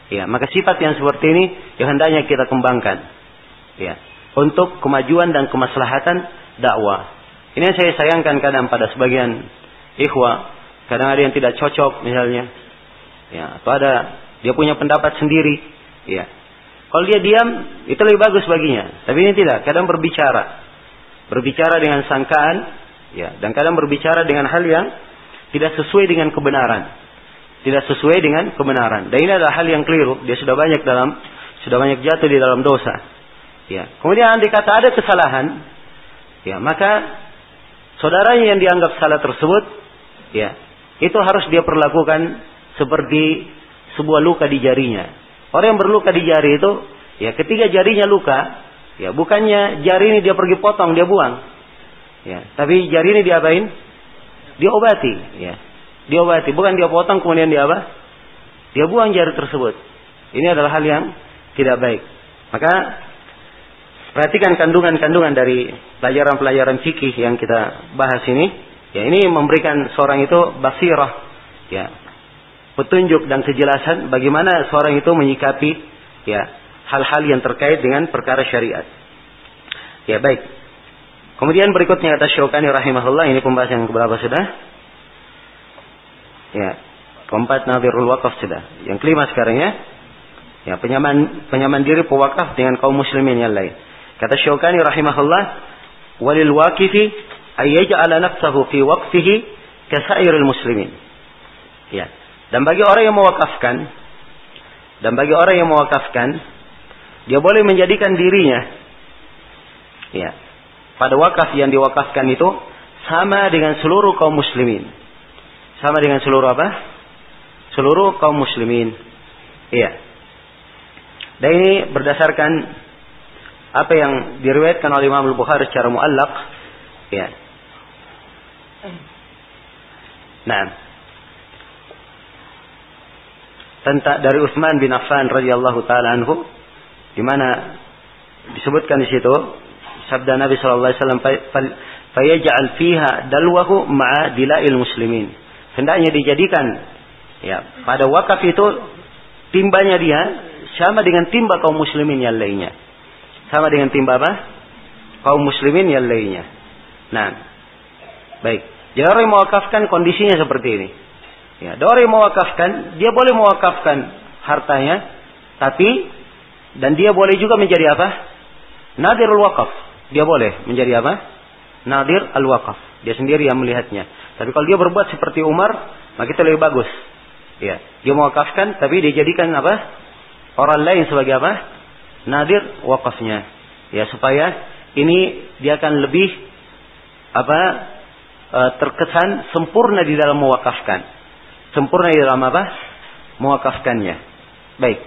Ya, maka sifat yang seperti ini yang hendaknya kita kembangkan. Ya, untuk kemajuan dan kemaslahatan dakwah. Ini yang saya sayangkan kadang pada sebagian ikhwah, kadang ada yang tidak cocok misalnya. Ya, atau ada dia punya pendapat sendiri, ya. Kalau dia diam, itu lebih bagus baginya. Tapi ini tidak, kadang berbicara. Berbicara dengan sangkaan, ya, dan kadang berbicara dengan hal yang tidak sesuai dengan kebenaran. Tidak sesuai dengan kebenaran. Dan ini adalah hal yang keliru. Dia sudah banyak dalam sudah banyak jatuh di dalam dosa. Ya. Kemudian andai kata ada kesalahan, ya, maka saudaranya yang dianggap salah tersebut, ya, itu harus dia perlakukan seperti sebuah luka di jarinya. Orang yang berluka di jari itu, ya, ketika jarinya luka, ya, bukannya jari ini dia pergi potong, dia buang. Ya, tapi jari ini diapain? diobati, ya. Diobati, bukan dia potong kemudian dia apa? Dia buang jari tersebut. Ini adalah hal yang tidak baik. Maka perhatikan kandungan-kandungan dari pelajaran-pelajaran fikih yang kita bahas ini. Ya, ini memberikan seorang itu basirah, ya, petunjuk dan kejelasan bagaimana seorang itu menyikapi ya hal-hal yang terkait dengan perkara syariat. Ya baik. Kemudian berikutnya kata Syaukani rahimahullah ini pembahasan yang keberapa sudah? Ya, keempat Nadirul Wakaf sudah. Yang kelima sekarang ya. Ya, penyaman penyaman diri pewakaf dengan kaum muslimin yang lain. Kata Syaukani rahimahullah, walil waqifi ayyaj'ala nafsahu fi waqfihi kasairil muslimin. Ya. Dan bagi orang yang mewakafkan dan bagi orang yang mewakafkan dia boleh menjadikan dirinya ya pada wakaf yang diwakafkan itu sama dengan seluruh kaum muslimin. Sama dengan seluruh apa? Seluruh kaum muslimin. Iya. Dan ini berdasarkan apa yang diriwayatkan oleh Imam Al-Bukhari secara muallak. Ya. Nah. Tentang dari Utsman bin Affan radhiyallahu taala anhu di mana disebutkan di situ sabda Nabi sallallahu alaihi wasallam fayaj'al fiha dalwahu ma'a dilail muslimin. Hendaknya dijadikan ya pada wakaf itu timbanya dia sama dengan timba kaum muslimin yang lainnya. Sama dengan timba apa? Kaum muslimin yang lainnya. Nah, baik. Jadi mewakafkan kondisinya seperti ini. Ya, orang yang mewakafkan, dia boleh mewakafkan hartanya, tapi dan dia boleh juga menjadi apa? Nadirul wakaf. Dia boleh menjadi apa? Nadir al-wakaf. Dia sendiri yang melihatnya. Tapi kalau dia berbuat seperti Umar, maka itu lebih bagus. Ya, dia mewakafkan, tapi dia jadikan apa? Orang lain sebagai apa? Nadir wakafnya. Ya, supaya ini dia akan lebih apa? E, terkesan sempurna di dalam mewakafkan. Sempurna di dalam apa? Mewakafkannya. Baik.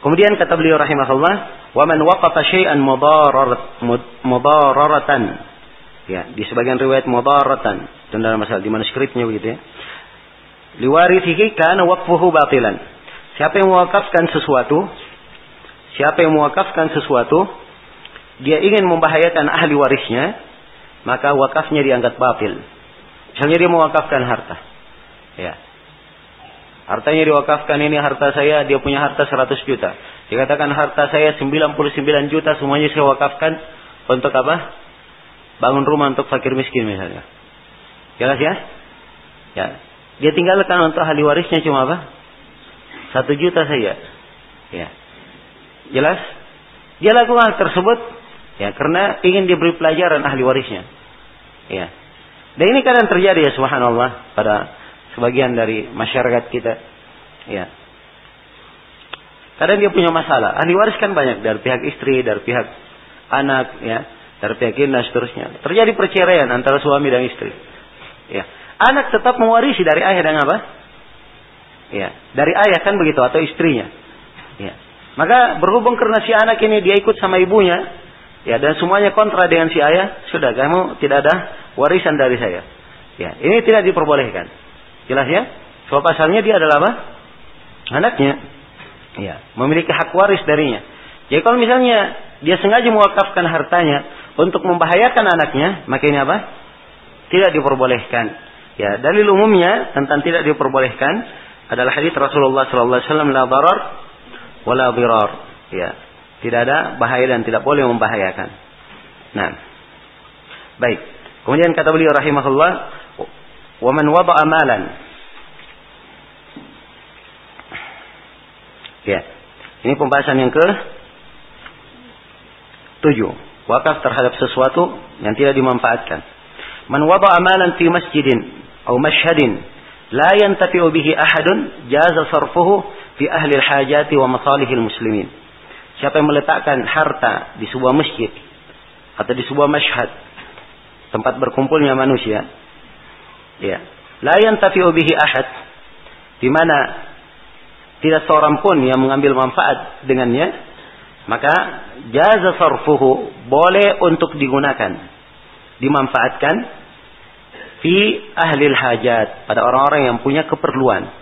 Kemudian kata beliau rahimahullah, "Wa man waqafa syai'an mudararatan." Ya, di sebagian riwayat mudaratan dan dalam masalah di manuskripnya begitu ya. Liwarithihi kana waqfuhu batilan. Siapa yang mewakafkan sesuatu, siapa yang mewakafkan sesuatu, dia ingin membahayakan ahli warisnya, maka wakafnya dianggap batil. Misalnya dia mewakafkan harta. Ya, Hartanya diwakafkan ini harta saya, dia punya harta 100 juta. Dikatakan harta saya 99 juta semuanya saya wakafkan untuk apa? Bangun rumah untuk fakir miskin misalnya. Jelas ya? Ya. Dia tinggalkan untuk ahli warisnya cuma apa? Satu juta saja. Ya. Jelas? Dia lakukan hal tersebut ya karena ingin diberi pelajaran ahli warisnya. Ya. Dan ini kadang terjadi ya subhanallah pada sebagian dari masyarakat kita. Ya. Kadang dia punya masalah. Ahli waris kan banyak dari pihak istri, dari pihak anak, ya, dari pihak ini dan seterusnya. Terjadi perceraian antara suami dan istri. Ya. Anak tetap mewarisi dari ayah dan apa? Ya, dari ayah kan begitu atau istrinya. Ya. Maka berhubung karena si anak ini dia ikut sama ibunya, ya dan semuanya kontra dengan si ayah, sudah kamu tidak ada warisan dari saya. Ya, ini tidak diperbolehkan. Jelas ya? Sebab asalnya dia adalah apa? Anaknya. Ya, memiliki hak waris darinya. Jadi kalau misalnya dia sengaja mewakafkan hartanya untuk membahayakan anaknya, maka ini apa? Tidak diperbolehkan. Ya, dalil umumnya tentang tidak diperbolehkan adalah hadis Rasulullah sallallahu alaihi wasallam la darar wala dirar. Ya, tidak ada bahaya dan tidak boleh membahayakan. Nah. Baik. Kemudian kata beliau rahimahullah, "Wa man wada'a malan Ya. Ini pembahasan yang ke tujuh. Wakaf terhadap sesuatu yang tidak dimanfaatkan. Man wada amalan fi masjidin atau mashhadin la yantafi'u bihi ahadun jaza sarfuhu fi ahli al-hajati wa masalihil muslimin. Siapa yang meletakkan harta di sebuah masjid atau di sebuah masyhad tempat berkumpulnya manusia ya la yantafi'u bihi ahad di mana tidak seorang pun yang mengambil manfaat dengannya, maka jaza sarfuhu boleh untuk digunakan, dimanfaatkan fi ahli hajat pada orang-orang yang punya keperluan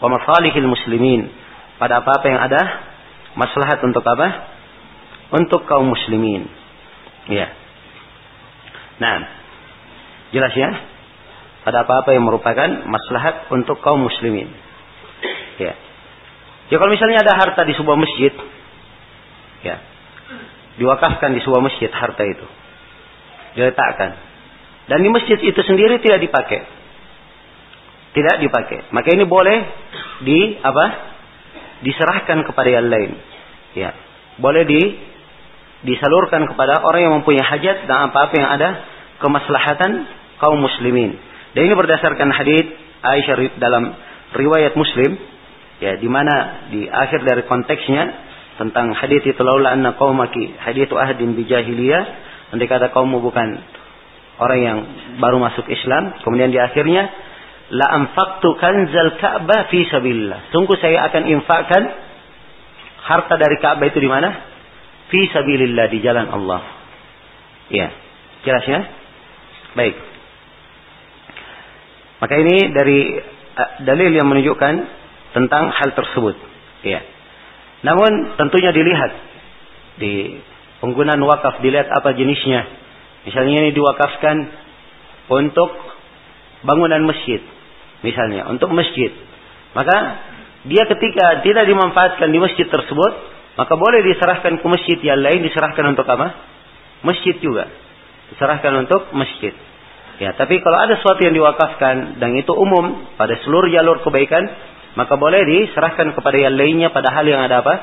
wa masalihil muslimin pada apa-apa yang ada maslahat untuk apa? Untuk kaum muslimin. Ya nah jelas ya? Pada apa-apa yang merupakan maslahat untuk kaum muslimin. Ya ya kalau misalnya ada harta di sebuah masjid ya diwakafkan di sebuah masjid harta itu. Diletakkan. Dan di masjid itu sendiri tidak dipakai. Tidak dipakai. Maka ini boleh di apa? Diserahkan kepada yang lain. Ya. Boleh di disalurkan kepada orang yang mempunyai hajat dan apa-apa yang ada kemaslahatan kaum muslimin. Dan ini berdasarkan hadis Aisyah dalam riwayat Muslim ya di mana di akhir dari konteksnya tentang hadis itu laula anna qaumaki hadithu ahdin bi jahiliyah andai kata kaummu bukan orang yang baru masuk Islam, kemudian di akhirnya la anfaqtu kanzal Ka'bah fi sabilillah. Sungguh saya akan infakkan harta dari Ka'bah itu di mana? Fi sabilillah di jalan Allah. Ya, jelas ya? Baik. Maka ini dari uh, dalil yang menunjukkan tentang hal tersebut. Ya. Namun tentunya dilihat di penggunaan wakaf dilihat apa jenisnya Misalnya ini diwakafkan untuk bangunan masjid. Misalnya untuk masjid. Maka dia ketika tidak dimanfaatkan di masjid tersebut, maka boleh diserahkan ke masjid yang lain diserahkan untuk apa? Masjid juga. Diserahkan untuk masjid. Ya, tapi kalau ada sesuatu yang diwakafkan dan itu umum pada seluruh jalur kebaikan, maka boleh diserahkan kepada yang lainnya pada hal yang ada apa?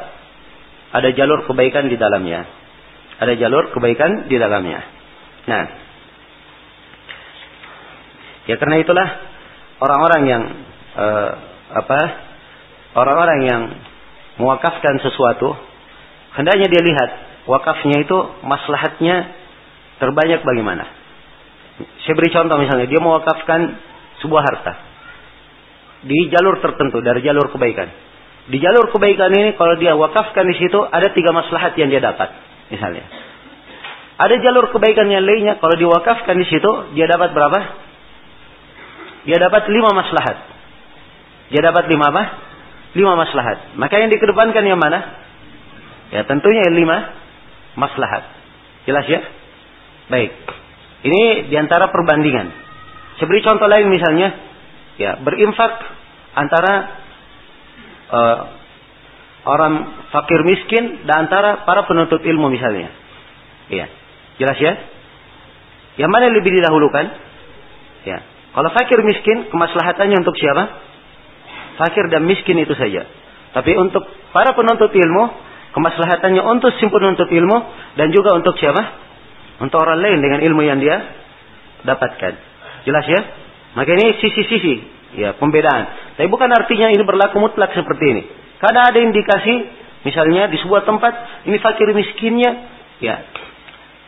Ada jalur kebaikan di dalamnya. Ada jalur kebaikan di dalamnya. Nah, ya karena itulah orang-orang yang uh, apa? Orang-orang yang mewakafkan sesuatu hendaknya dia lihat wakafnya itu maslahatnya terbanyak bagaimana. Saya beri contoh misalnya dia mewakafkan sebuah harta di jalur tertentu dari jalur kebaikan. Di jalur kebaikan ini kalau dia wakafkan di situ ada tiga maslahat yang dia dapat misalnya. Ada jalur kebaikan yang lainnya. Kalau diwakafkan di situ, dia dapat berapa? Dia dapat lima maslahat. Dia dapat lima apa? Lima maslahat. Maka yang dikedepankan yang mana? Ya tentunya yang lima maslahat. Jelas ya? Baik. Ini di antara perbandingan. Saya contoh lain misalnya. Ya, berinfak antara uh, orang fakir miskin dan antara para penuntut ilmu misalnya. Ya. Jelas ya? Yang mana lebih didahulukan? Ya. Kalau fakir miskin, kemaslahatannya untuk siapa? Fakir dan miskin itu saja. Tapi untuk para penuntut ilmu, kemaslahatannya untuk si penuntut ilmu dan juga untuk siapa? Untuk orang lain dengan ilmu yang dia dapatkan. Jelas ya? Maka ini sisi-sisi ya pembedaan. Tapi bukan artinya ini berlaku mutlak seperti ini. Karena ada indikasi misalnya di sebuah tempat ini fakir miskinnya ya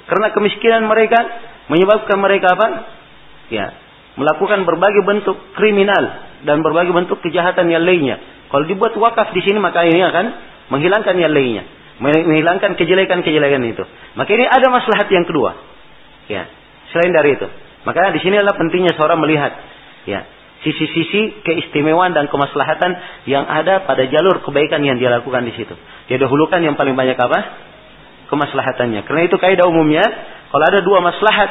karena kemiskinan mereka menyebabkan mereka apa? Ya, melakukan berbagai bentuk kriminal dan berbagai bentuk kejahatan yang lainnya. Kalau dibuat wakaf di sini maka ini akan menghilangkan yang lainnya, menghilangkan kejelekan-kejelekan itu. Maka ini ada maslahat yang kedua. Ya, selain dari itu. Maka di sini adalah pentingnya seorang melihat ya, sisi-sisi keistimewaan dan kemaslahatan yang ada pada jalur kebaikan yang dia lakukan di situ. Dia dahulukan yang paling banyak apa? kemaslahatannya. Karena itu kaidah umumnya, kalau ada dua maslahat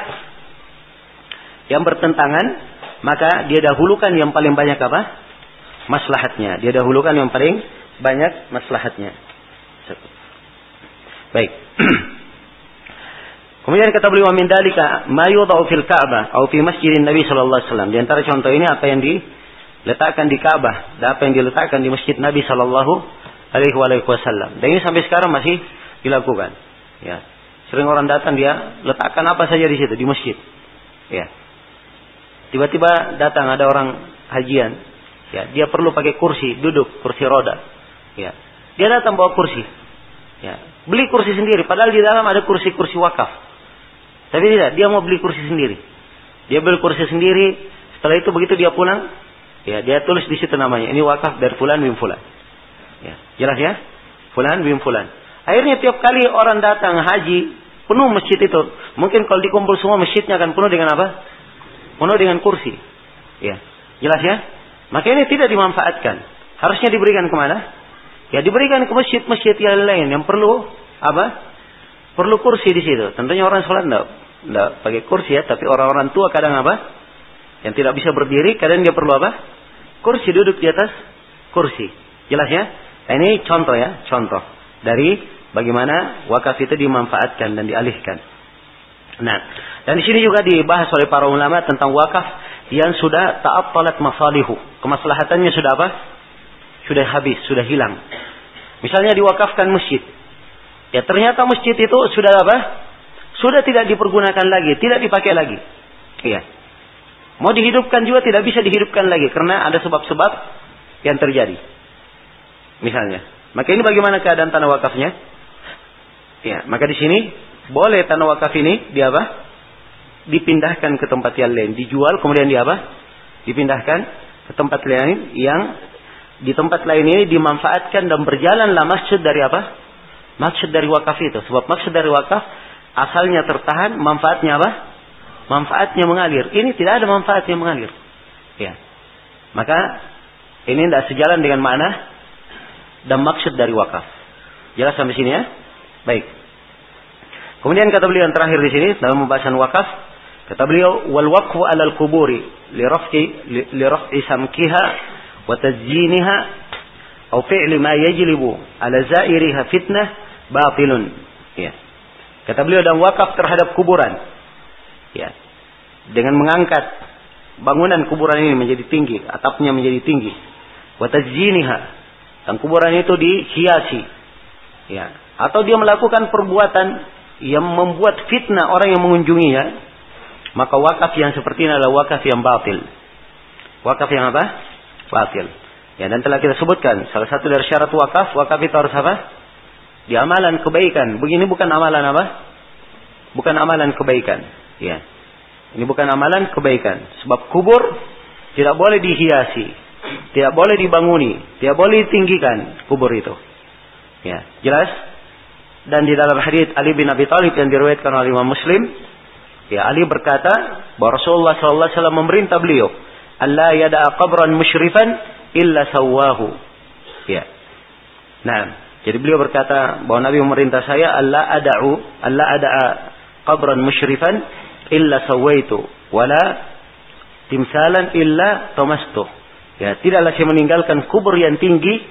yang bertentangan, maka dia dahulukan yang paling banyak apa? Maslahatnya. Dia dahulukan yang paling banyak maslahatnya. Baik. Kemudian kata beliau min dalika ma yudau fil Ka'bah atau fi masjidin Nabi sallallahu alaihi wasallam. Di antara contoh ini apa yang diletakkan di Ka'bah dan apa yang diletakkan di masjid Nabi sallallahu alaihi wasallam. Dan ini sampai sekarang masih dilakukan. Ya. Sering orang datang dia letakkan apa saja di situ di masjid. Ya. Tiba-tiba datang ada orang hajian. Ya, dia perlu pakai kursi, duduk kursi roda. Ya. Dia datang bawa kursi. Ya. Beli kursi sendiri padahal di dalam ada kursi-kursi wakaf. Tapi tidak, dia mau beli kursi sendiri. Dia beli kursi sendiri, setelah itu begitu dia pulang, ya dia tulis di situ namanya. Ini wakaf dari fulan bin fulan. Ya, jelas ya? Fulan bin fulan. Akhirnya tiap kali orang datang haji, penuh masjid itu. Mungkin kalau dikumpul semua masjidnya akan penuh dengan apa? Penuh dengan kursi. Ya, jelas ya? Maka ini tidak dimanfaatkan. Harusnya diberikan ke mana? Ya diberikan ke masjid-masjid yang lain yang perlu apa? Perlu kursi di situ. Tentunya orang sholat tidak tidak pakai kursi ya, tapi orang-orang tua kadang apa? Yang tidak bisa berdiri, kadang dia perlu apa? Kursi duduk di atas kursi. Jelas ya? Nah, ini contoh ya, contoh dari bagaimana wakaf itu dimanfaatkan dan dialihkan. Nah, dan di sini juga dibahas oleh para ulama tentang wakaf yang sudah ta'attalat masalihu. Kemaslahatannya sudah apa? Sudah habis, sudah hilang. Misalnya diwakafkan masjid. Ya ternyata masjid itu sudah apa? Sudah tidak dipergunakan lagi, tidak dipakai lagi. Iya. Mau dihidupkan juga tidak bisa dihidupkan lagi karena ada sebab-sebab yang terjadi. Misalnya. Maka ini bagaimana keadaan tanah wakafnya? Ya, maka di sini boleh tanah wakaf ini dia apa? Dipindahkan ke tempat yang lain, dijual kemudian dia apa? Dipindahkan ke tempat lain yang di tempat lain ini dimanfaatkan dan berjalanlah masjid dari apa? Maksud dari wakaf itu. Sebab maksud dari wakaf asalnya tertahan, manfaatnya apa? manfaatnya mengalir. Ini tidak ada manfaat yang mengalir. Ya. Maka ini tidak sejalan dengan mana dan maksud dari wakaf. Jelas sampai sini ya? Baik. Kemudian kata beliau yang terakhir di sini dalam pembahasan wakaf, kata beliau wal waqfu 'alal kuburi li raf'i li raf'i samkiha wa tazyiniha atau fi'li ma yajlibu 'ala zairiha fitnah batilun. Ya. Kata beliau dan wakaf terhadap kuburan Ya. Dengan mengangkat bangunan kuburan ini menjadi tinggi, atapnya menjadi tinggi. Watajiniha. Dan kuburan itu dihiasi. Ya. Atau dia melakukan perbuatan yang membuat fitnah orang yang mengunjunginya. Maka wakaf yang seperti ini adalah wakaf yang batil. Wakaf yang apa? Batil. Ya, dan telah kita sebutkan salah satu dari syarat wakaf, wakaf itu harus apa? Di amalan kebaikan. Begini bukan amalan apa? Bukan amalan kebaikan. Ya. Ini bukan amalan kebaikan. Sebab kubur tidak boleh dihiasi, tidak boleh dibanguni, tidak boleh ditinggikan kubur itu. Ya, jelas? Dan di dalam hadis Ali bin Abi Thalib yang diriwayatkan oleh Imam Muslim, ya Ali berkata bahwa Rasulullah sallallahu alaihi wasallam memerintah beliau, "Allah yada'a qabran musyrifan illa sawahu." Ya. Nah, jadi beliau berkata bahwa Nabi memerintah saya Allah ada'u, Allah ada'a qabran musyrifan illa sawaitu wala timsalan illa tomastu. Ya, tidaklah saya meninggalkan kubur yang tinggi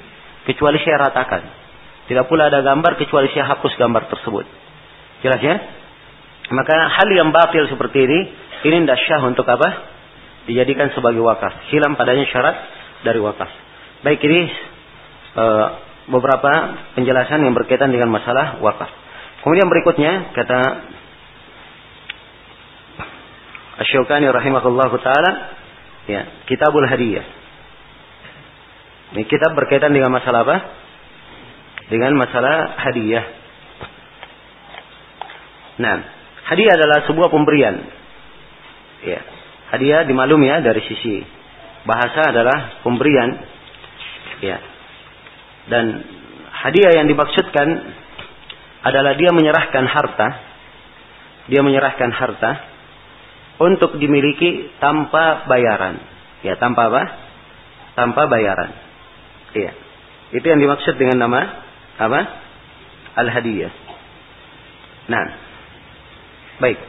kecuali saya ratakan. Tidak pula ada gambar kecuali saya hapus gambar tersebut. Jelas ya? Maka hal yang batil seperti ini, ini tidak syah untuk apa? Dijadikan sebagai wakaf. Hilang padanya syarat dari wakaf. Baik ini uh, beberapa penjelasan yang berkaitan dengan masalah wakaf. Kemudian berikutnya kata Asy-Syaukani rahimahullah taala ya, Kitabul Hadiyah. Ini kitab berkaitan dengan masalah apa? Dengan masalah hadiah. Nah, hadiah adalah sebuah pemberian. Ya. Hadiah dimaklum ya dari sisi bahasa adalah pemberian. Ya. Dan hadiah yang dimaksudkan adalah dia menyerahkan harta. Dia menyerahkan harta untuk dimiliki tanpa bayaran. Ya, tanpa apa? Tanpa bayaran. Iya. Itu yang dimaksud dengan nama apa? Al-hadiyah. Nah. Baik.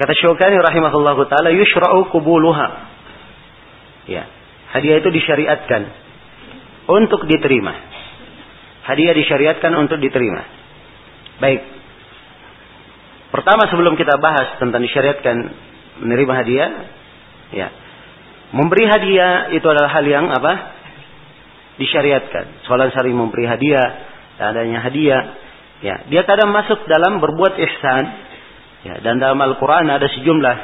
Kata Syukani rahimahullah taala yushra'u kubuluha. Ya. Hadiah itu disyariatkan untuk diterima. Hadiah disyariatkan untuk diterima. Baik. Pertama sebelum kita bahas tentang disyariatkan menerima hadiah, ya. Memberi hadiah itu adalah hal yang apa? Disyariatkan. Soalan sering memberi hadiah, adanya hadiah, ya. Dia kadang masuk dalam berbuat ihsan, ya. Dan dalam Al-Quran ada sejumlah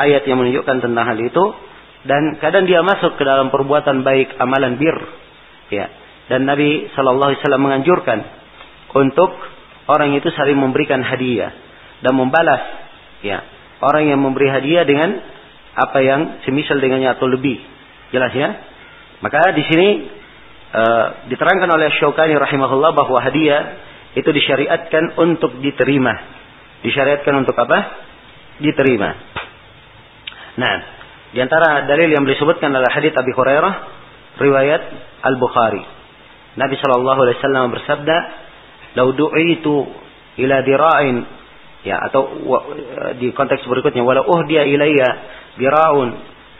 ayat yang menunjukkan tentang hal itu, dan kadang dia masuk ke dalam perbuatan baik, amalan bir, ya. Dan Nabi Shallallahu Alaihi Wasallam menganjurkan untuk orang itu saling memberikan hadiah dan membalas ya orang yang memberi hadiah dengan apa yang semisal dengannya atau lebih jelas ya maka di sini uh, diterangkan oleh Syaukani rahimahullah bahwa hadiah itu disyariatkan untuk diterima disyariatkan untuk apa diterima Nah, di antara dalil yang disebutkan adalah hadits Abi Hurairah riwayat Al-Bukhari. Nabi Shallallahu alaihi wasallam bersabda, "Lau du'itu ila dira'in" ya atau di konteks berikutnya, "Wala uhdiya ilayya dira'un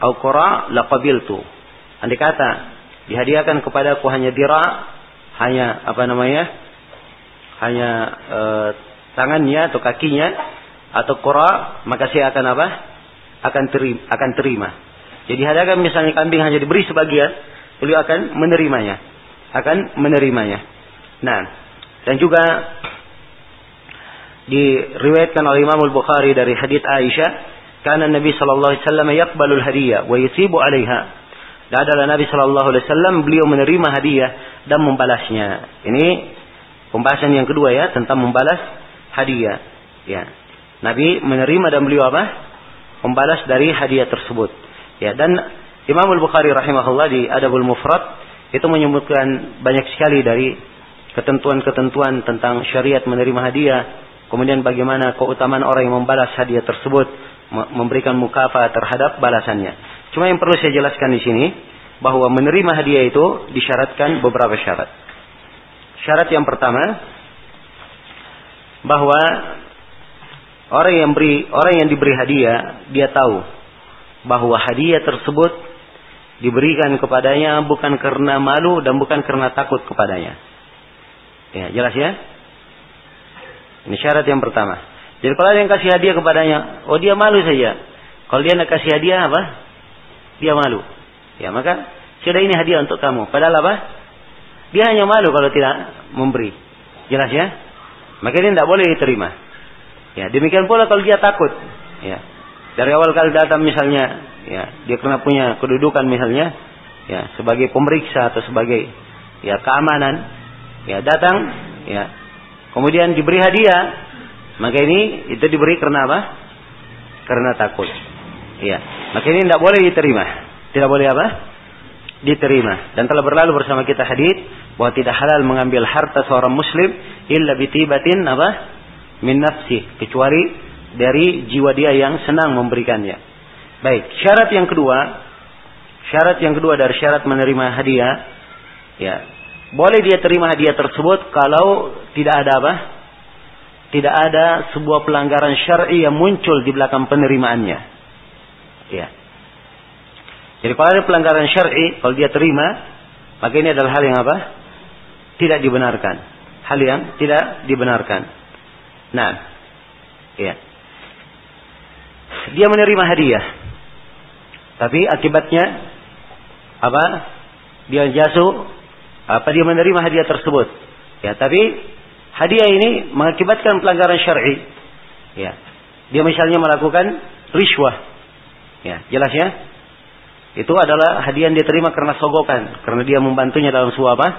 au qura laqabiltu." Andai kata dihadiahkan kepadaku hanya dira, hanya apa namanya? Hanya e, tangannya atau kakinya atau qura, maka saya akan apa? Akan terima, akan terima. Jadi hadiahkan misalnya kambing hanya diberi sebagian, beliau akan menerimanya. Akan menerimanya. Nah, dan juga diriwayatkan oleh Imam Al-Bukhari dari hadis Aisyah, karena Nabi sallallahu alaihi wasallam yaqbalul hadiyah wa yusibu 'alaiha. Adalah Nabi sallallahu alaihi wasallam beliau menerima hadiah dan membalasnya. Ini pembahasan yang kedua ya tentang membalas hadiah. Ya. Nabi menerima dan beliau apa? Membalas dari hadiah tersebut. Ya, dan Imam Al-Bukhari rahimahullah di Adabul Mufrad itu menyebutkan banyak sekali dari ketentuan-ketentuan tentang syariat menerima hadiah, kemudian bagaimana keutamaan orang yang membalas hadiah tersebut, memberikan mukafa terhadap balasannya. Cuma yang perlu saya jelaskan di sini bahwa menerima hadiah itu disyaratkan beberapa syarat. Syarat yang pertama bahwa orang yang beri orang yang diberi hadiah dia tahu bahwa hadiah tersebut diberikan kepadanya bukan karena malu dan bukan karena takut kepadanya. Ya, jelas ya? Ini syarat yang pertama. Jadi kalau ada yang kasih hadiah kepadanya, oh dia malu saja. Kalau dia nak kasih hadiah apa? Dia malu. Ya, maka sudah ini hadiah untuk kamu. Padahal apa? Dia hanya malu kalau tidak memberi. Jelas ya? Maka ini tidak boleh diterima. Ya, demikian pula kalau dia takut. Ya. Dari awal kali datang misalnya ya dia kena punya kedudukan misalnya ya sebagai pemeriksa atau sebagai ya keamanan ya datang ya kemudian diberi hadiah maka ini itu diberi karena apa karena takut ya maka ini tidak boleh diterima. Tidak boleh apa? Diterima. Dan telah berlalu bersama kita hadis bahwa tidak halal mengambil harta seorang muslim illa bitibatin apa? Min nafsi. Kecuali dari jiwa dia yang senang memberikannya. Baik, syarat yang kedua, syarat yang kedua dari syarat menerima hadiah, ya, boleh dia terima hadiah tersebut kalau tidak ada apa? Tidak ada sebuah pelanggaran syar'i yang muncul di belakang penerimaannya. Ya. Jadi kalau ada pelanggaran syar'i, kalau dia terima, maka ini adalah hal yang apa? Tidak dibenarkan. Hal yang tidak dibenarkan. Nah, ya. Dia menerima hadiah. Tapi akibatnya apa? Dia jatuh apa dia menerima hadiah tersebut. Ya, tapi hadiah ini mengakibatkan pelanggaran syar'i. Ya. Dia misalnya melakukan riswah. Ya, jelas ya? Itu adalah hadiah yang dia terima karena sogokan, karena dia membantunya dalam sebuah apa?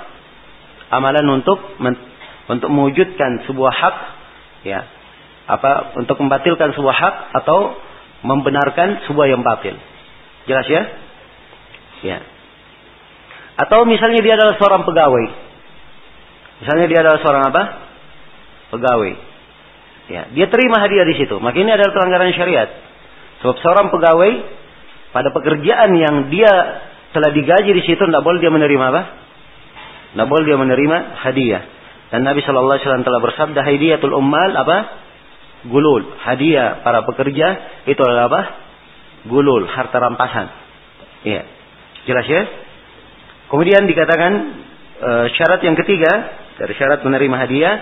Amalan untuk untuk mewujudkan sebuah hak, ya. Apa untuk membatalkan sebuah hak atau membenarkan sebuah yang batil. Jelas ya? Ya. Atau misalnya dia adalah seorang pegawai. Misalnya dia adalah seorang apa? Pegawai. Ya, dia terima hadiah di situ. Maka ini adalah pelanggaran syariat. Sebab seorang pegawai pada pekerjaan yang dia telah digaji di situ tidak boleh dia menerima apa? Tidak boleh dia menerima hadiah. Dan Nabi Shallallahu Alaihi Wasallam telah bersabda hadiatul ummal apa? Gulul. Hadiah para pekerja itu adalah apa? gulul, harta rampasan. Iya. Jelas ya? Kemudian dikatakan e, syarat yang ketiga dari syarat menerima hadiah.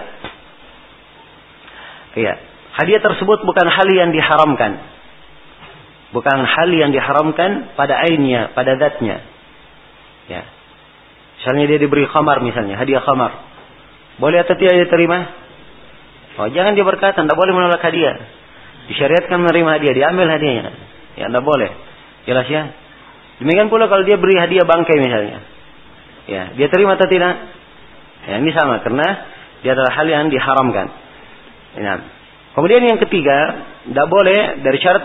Iya. Hadiah tersebut bukan hal yang diharamkan. Bukan hal yang diharamkan pada ainnya, pada zatnya. Ya. Misalnya dia diberi khamar misalnya, hadiah khamar. Boleh atau tidak diterima? Oh, jangan dia berkata, tidak boleh menolak hadiah. Disyariatkan menerima hadiah, diambil hadiahnya. Ya, tidak boleh. Jelas ya? Demikian pula kalau dia beri hadiah bangkai misalnya. Ya, dia terima atau tidak? Ya, ini sama karena dia adalah hal yang diharamkan. Ya. Kemudian yang ketiga, tidak boleh dari syarat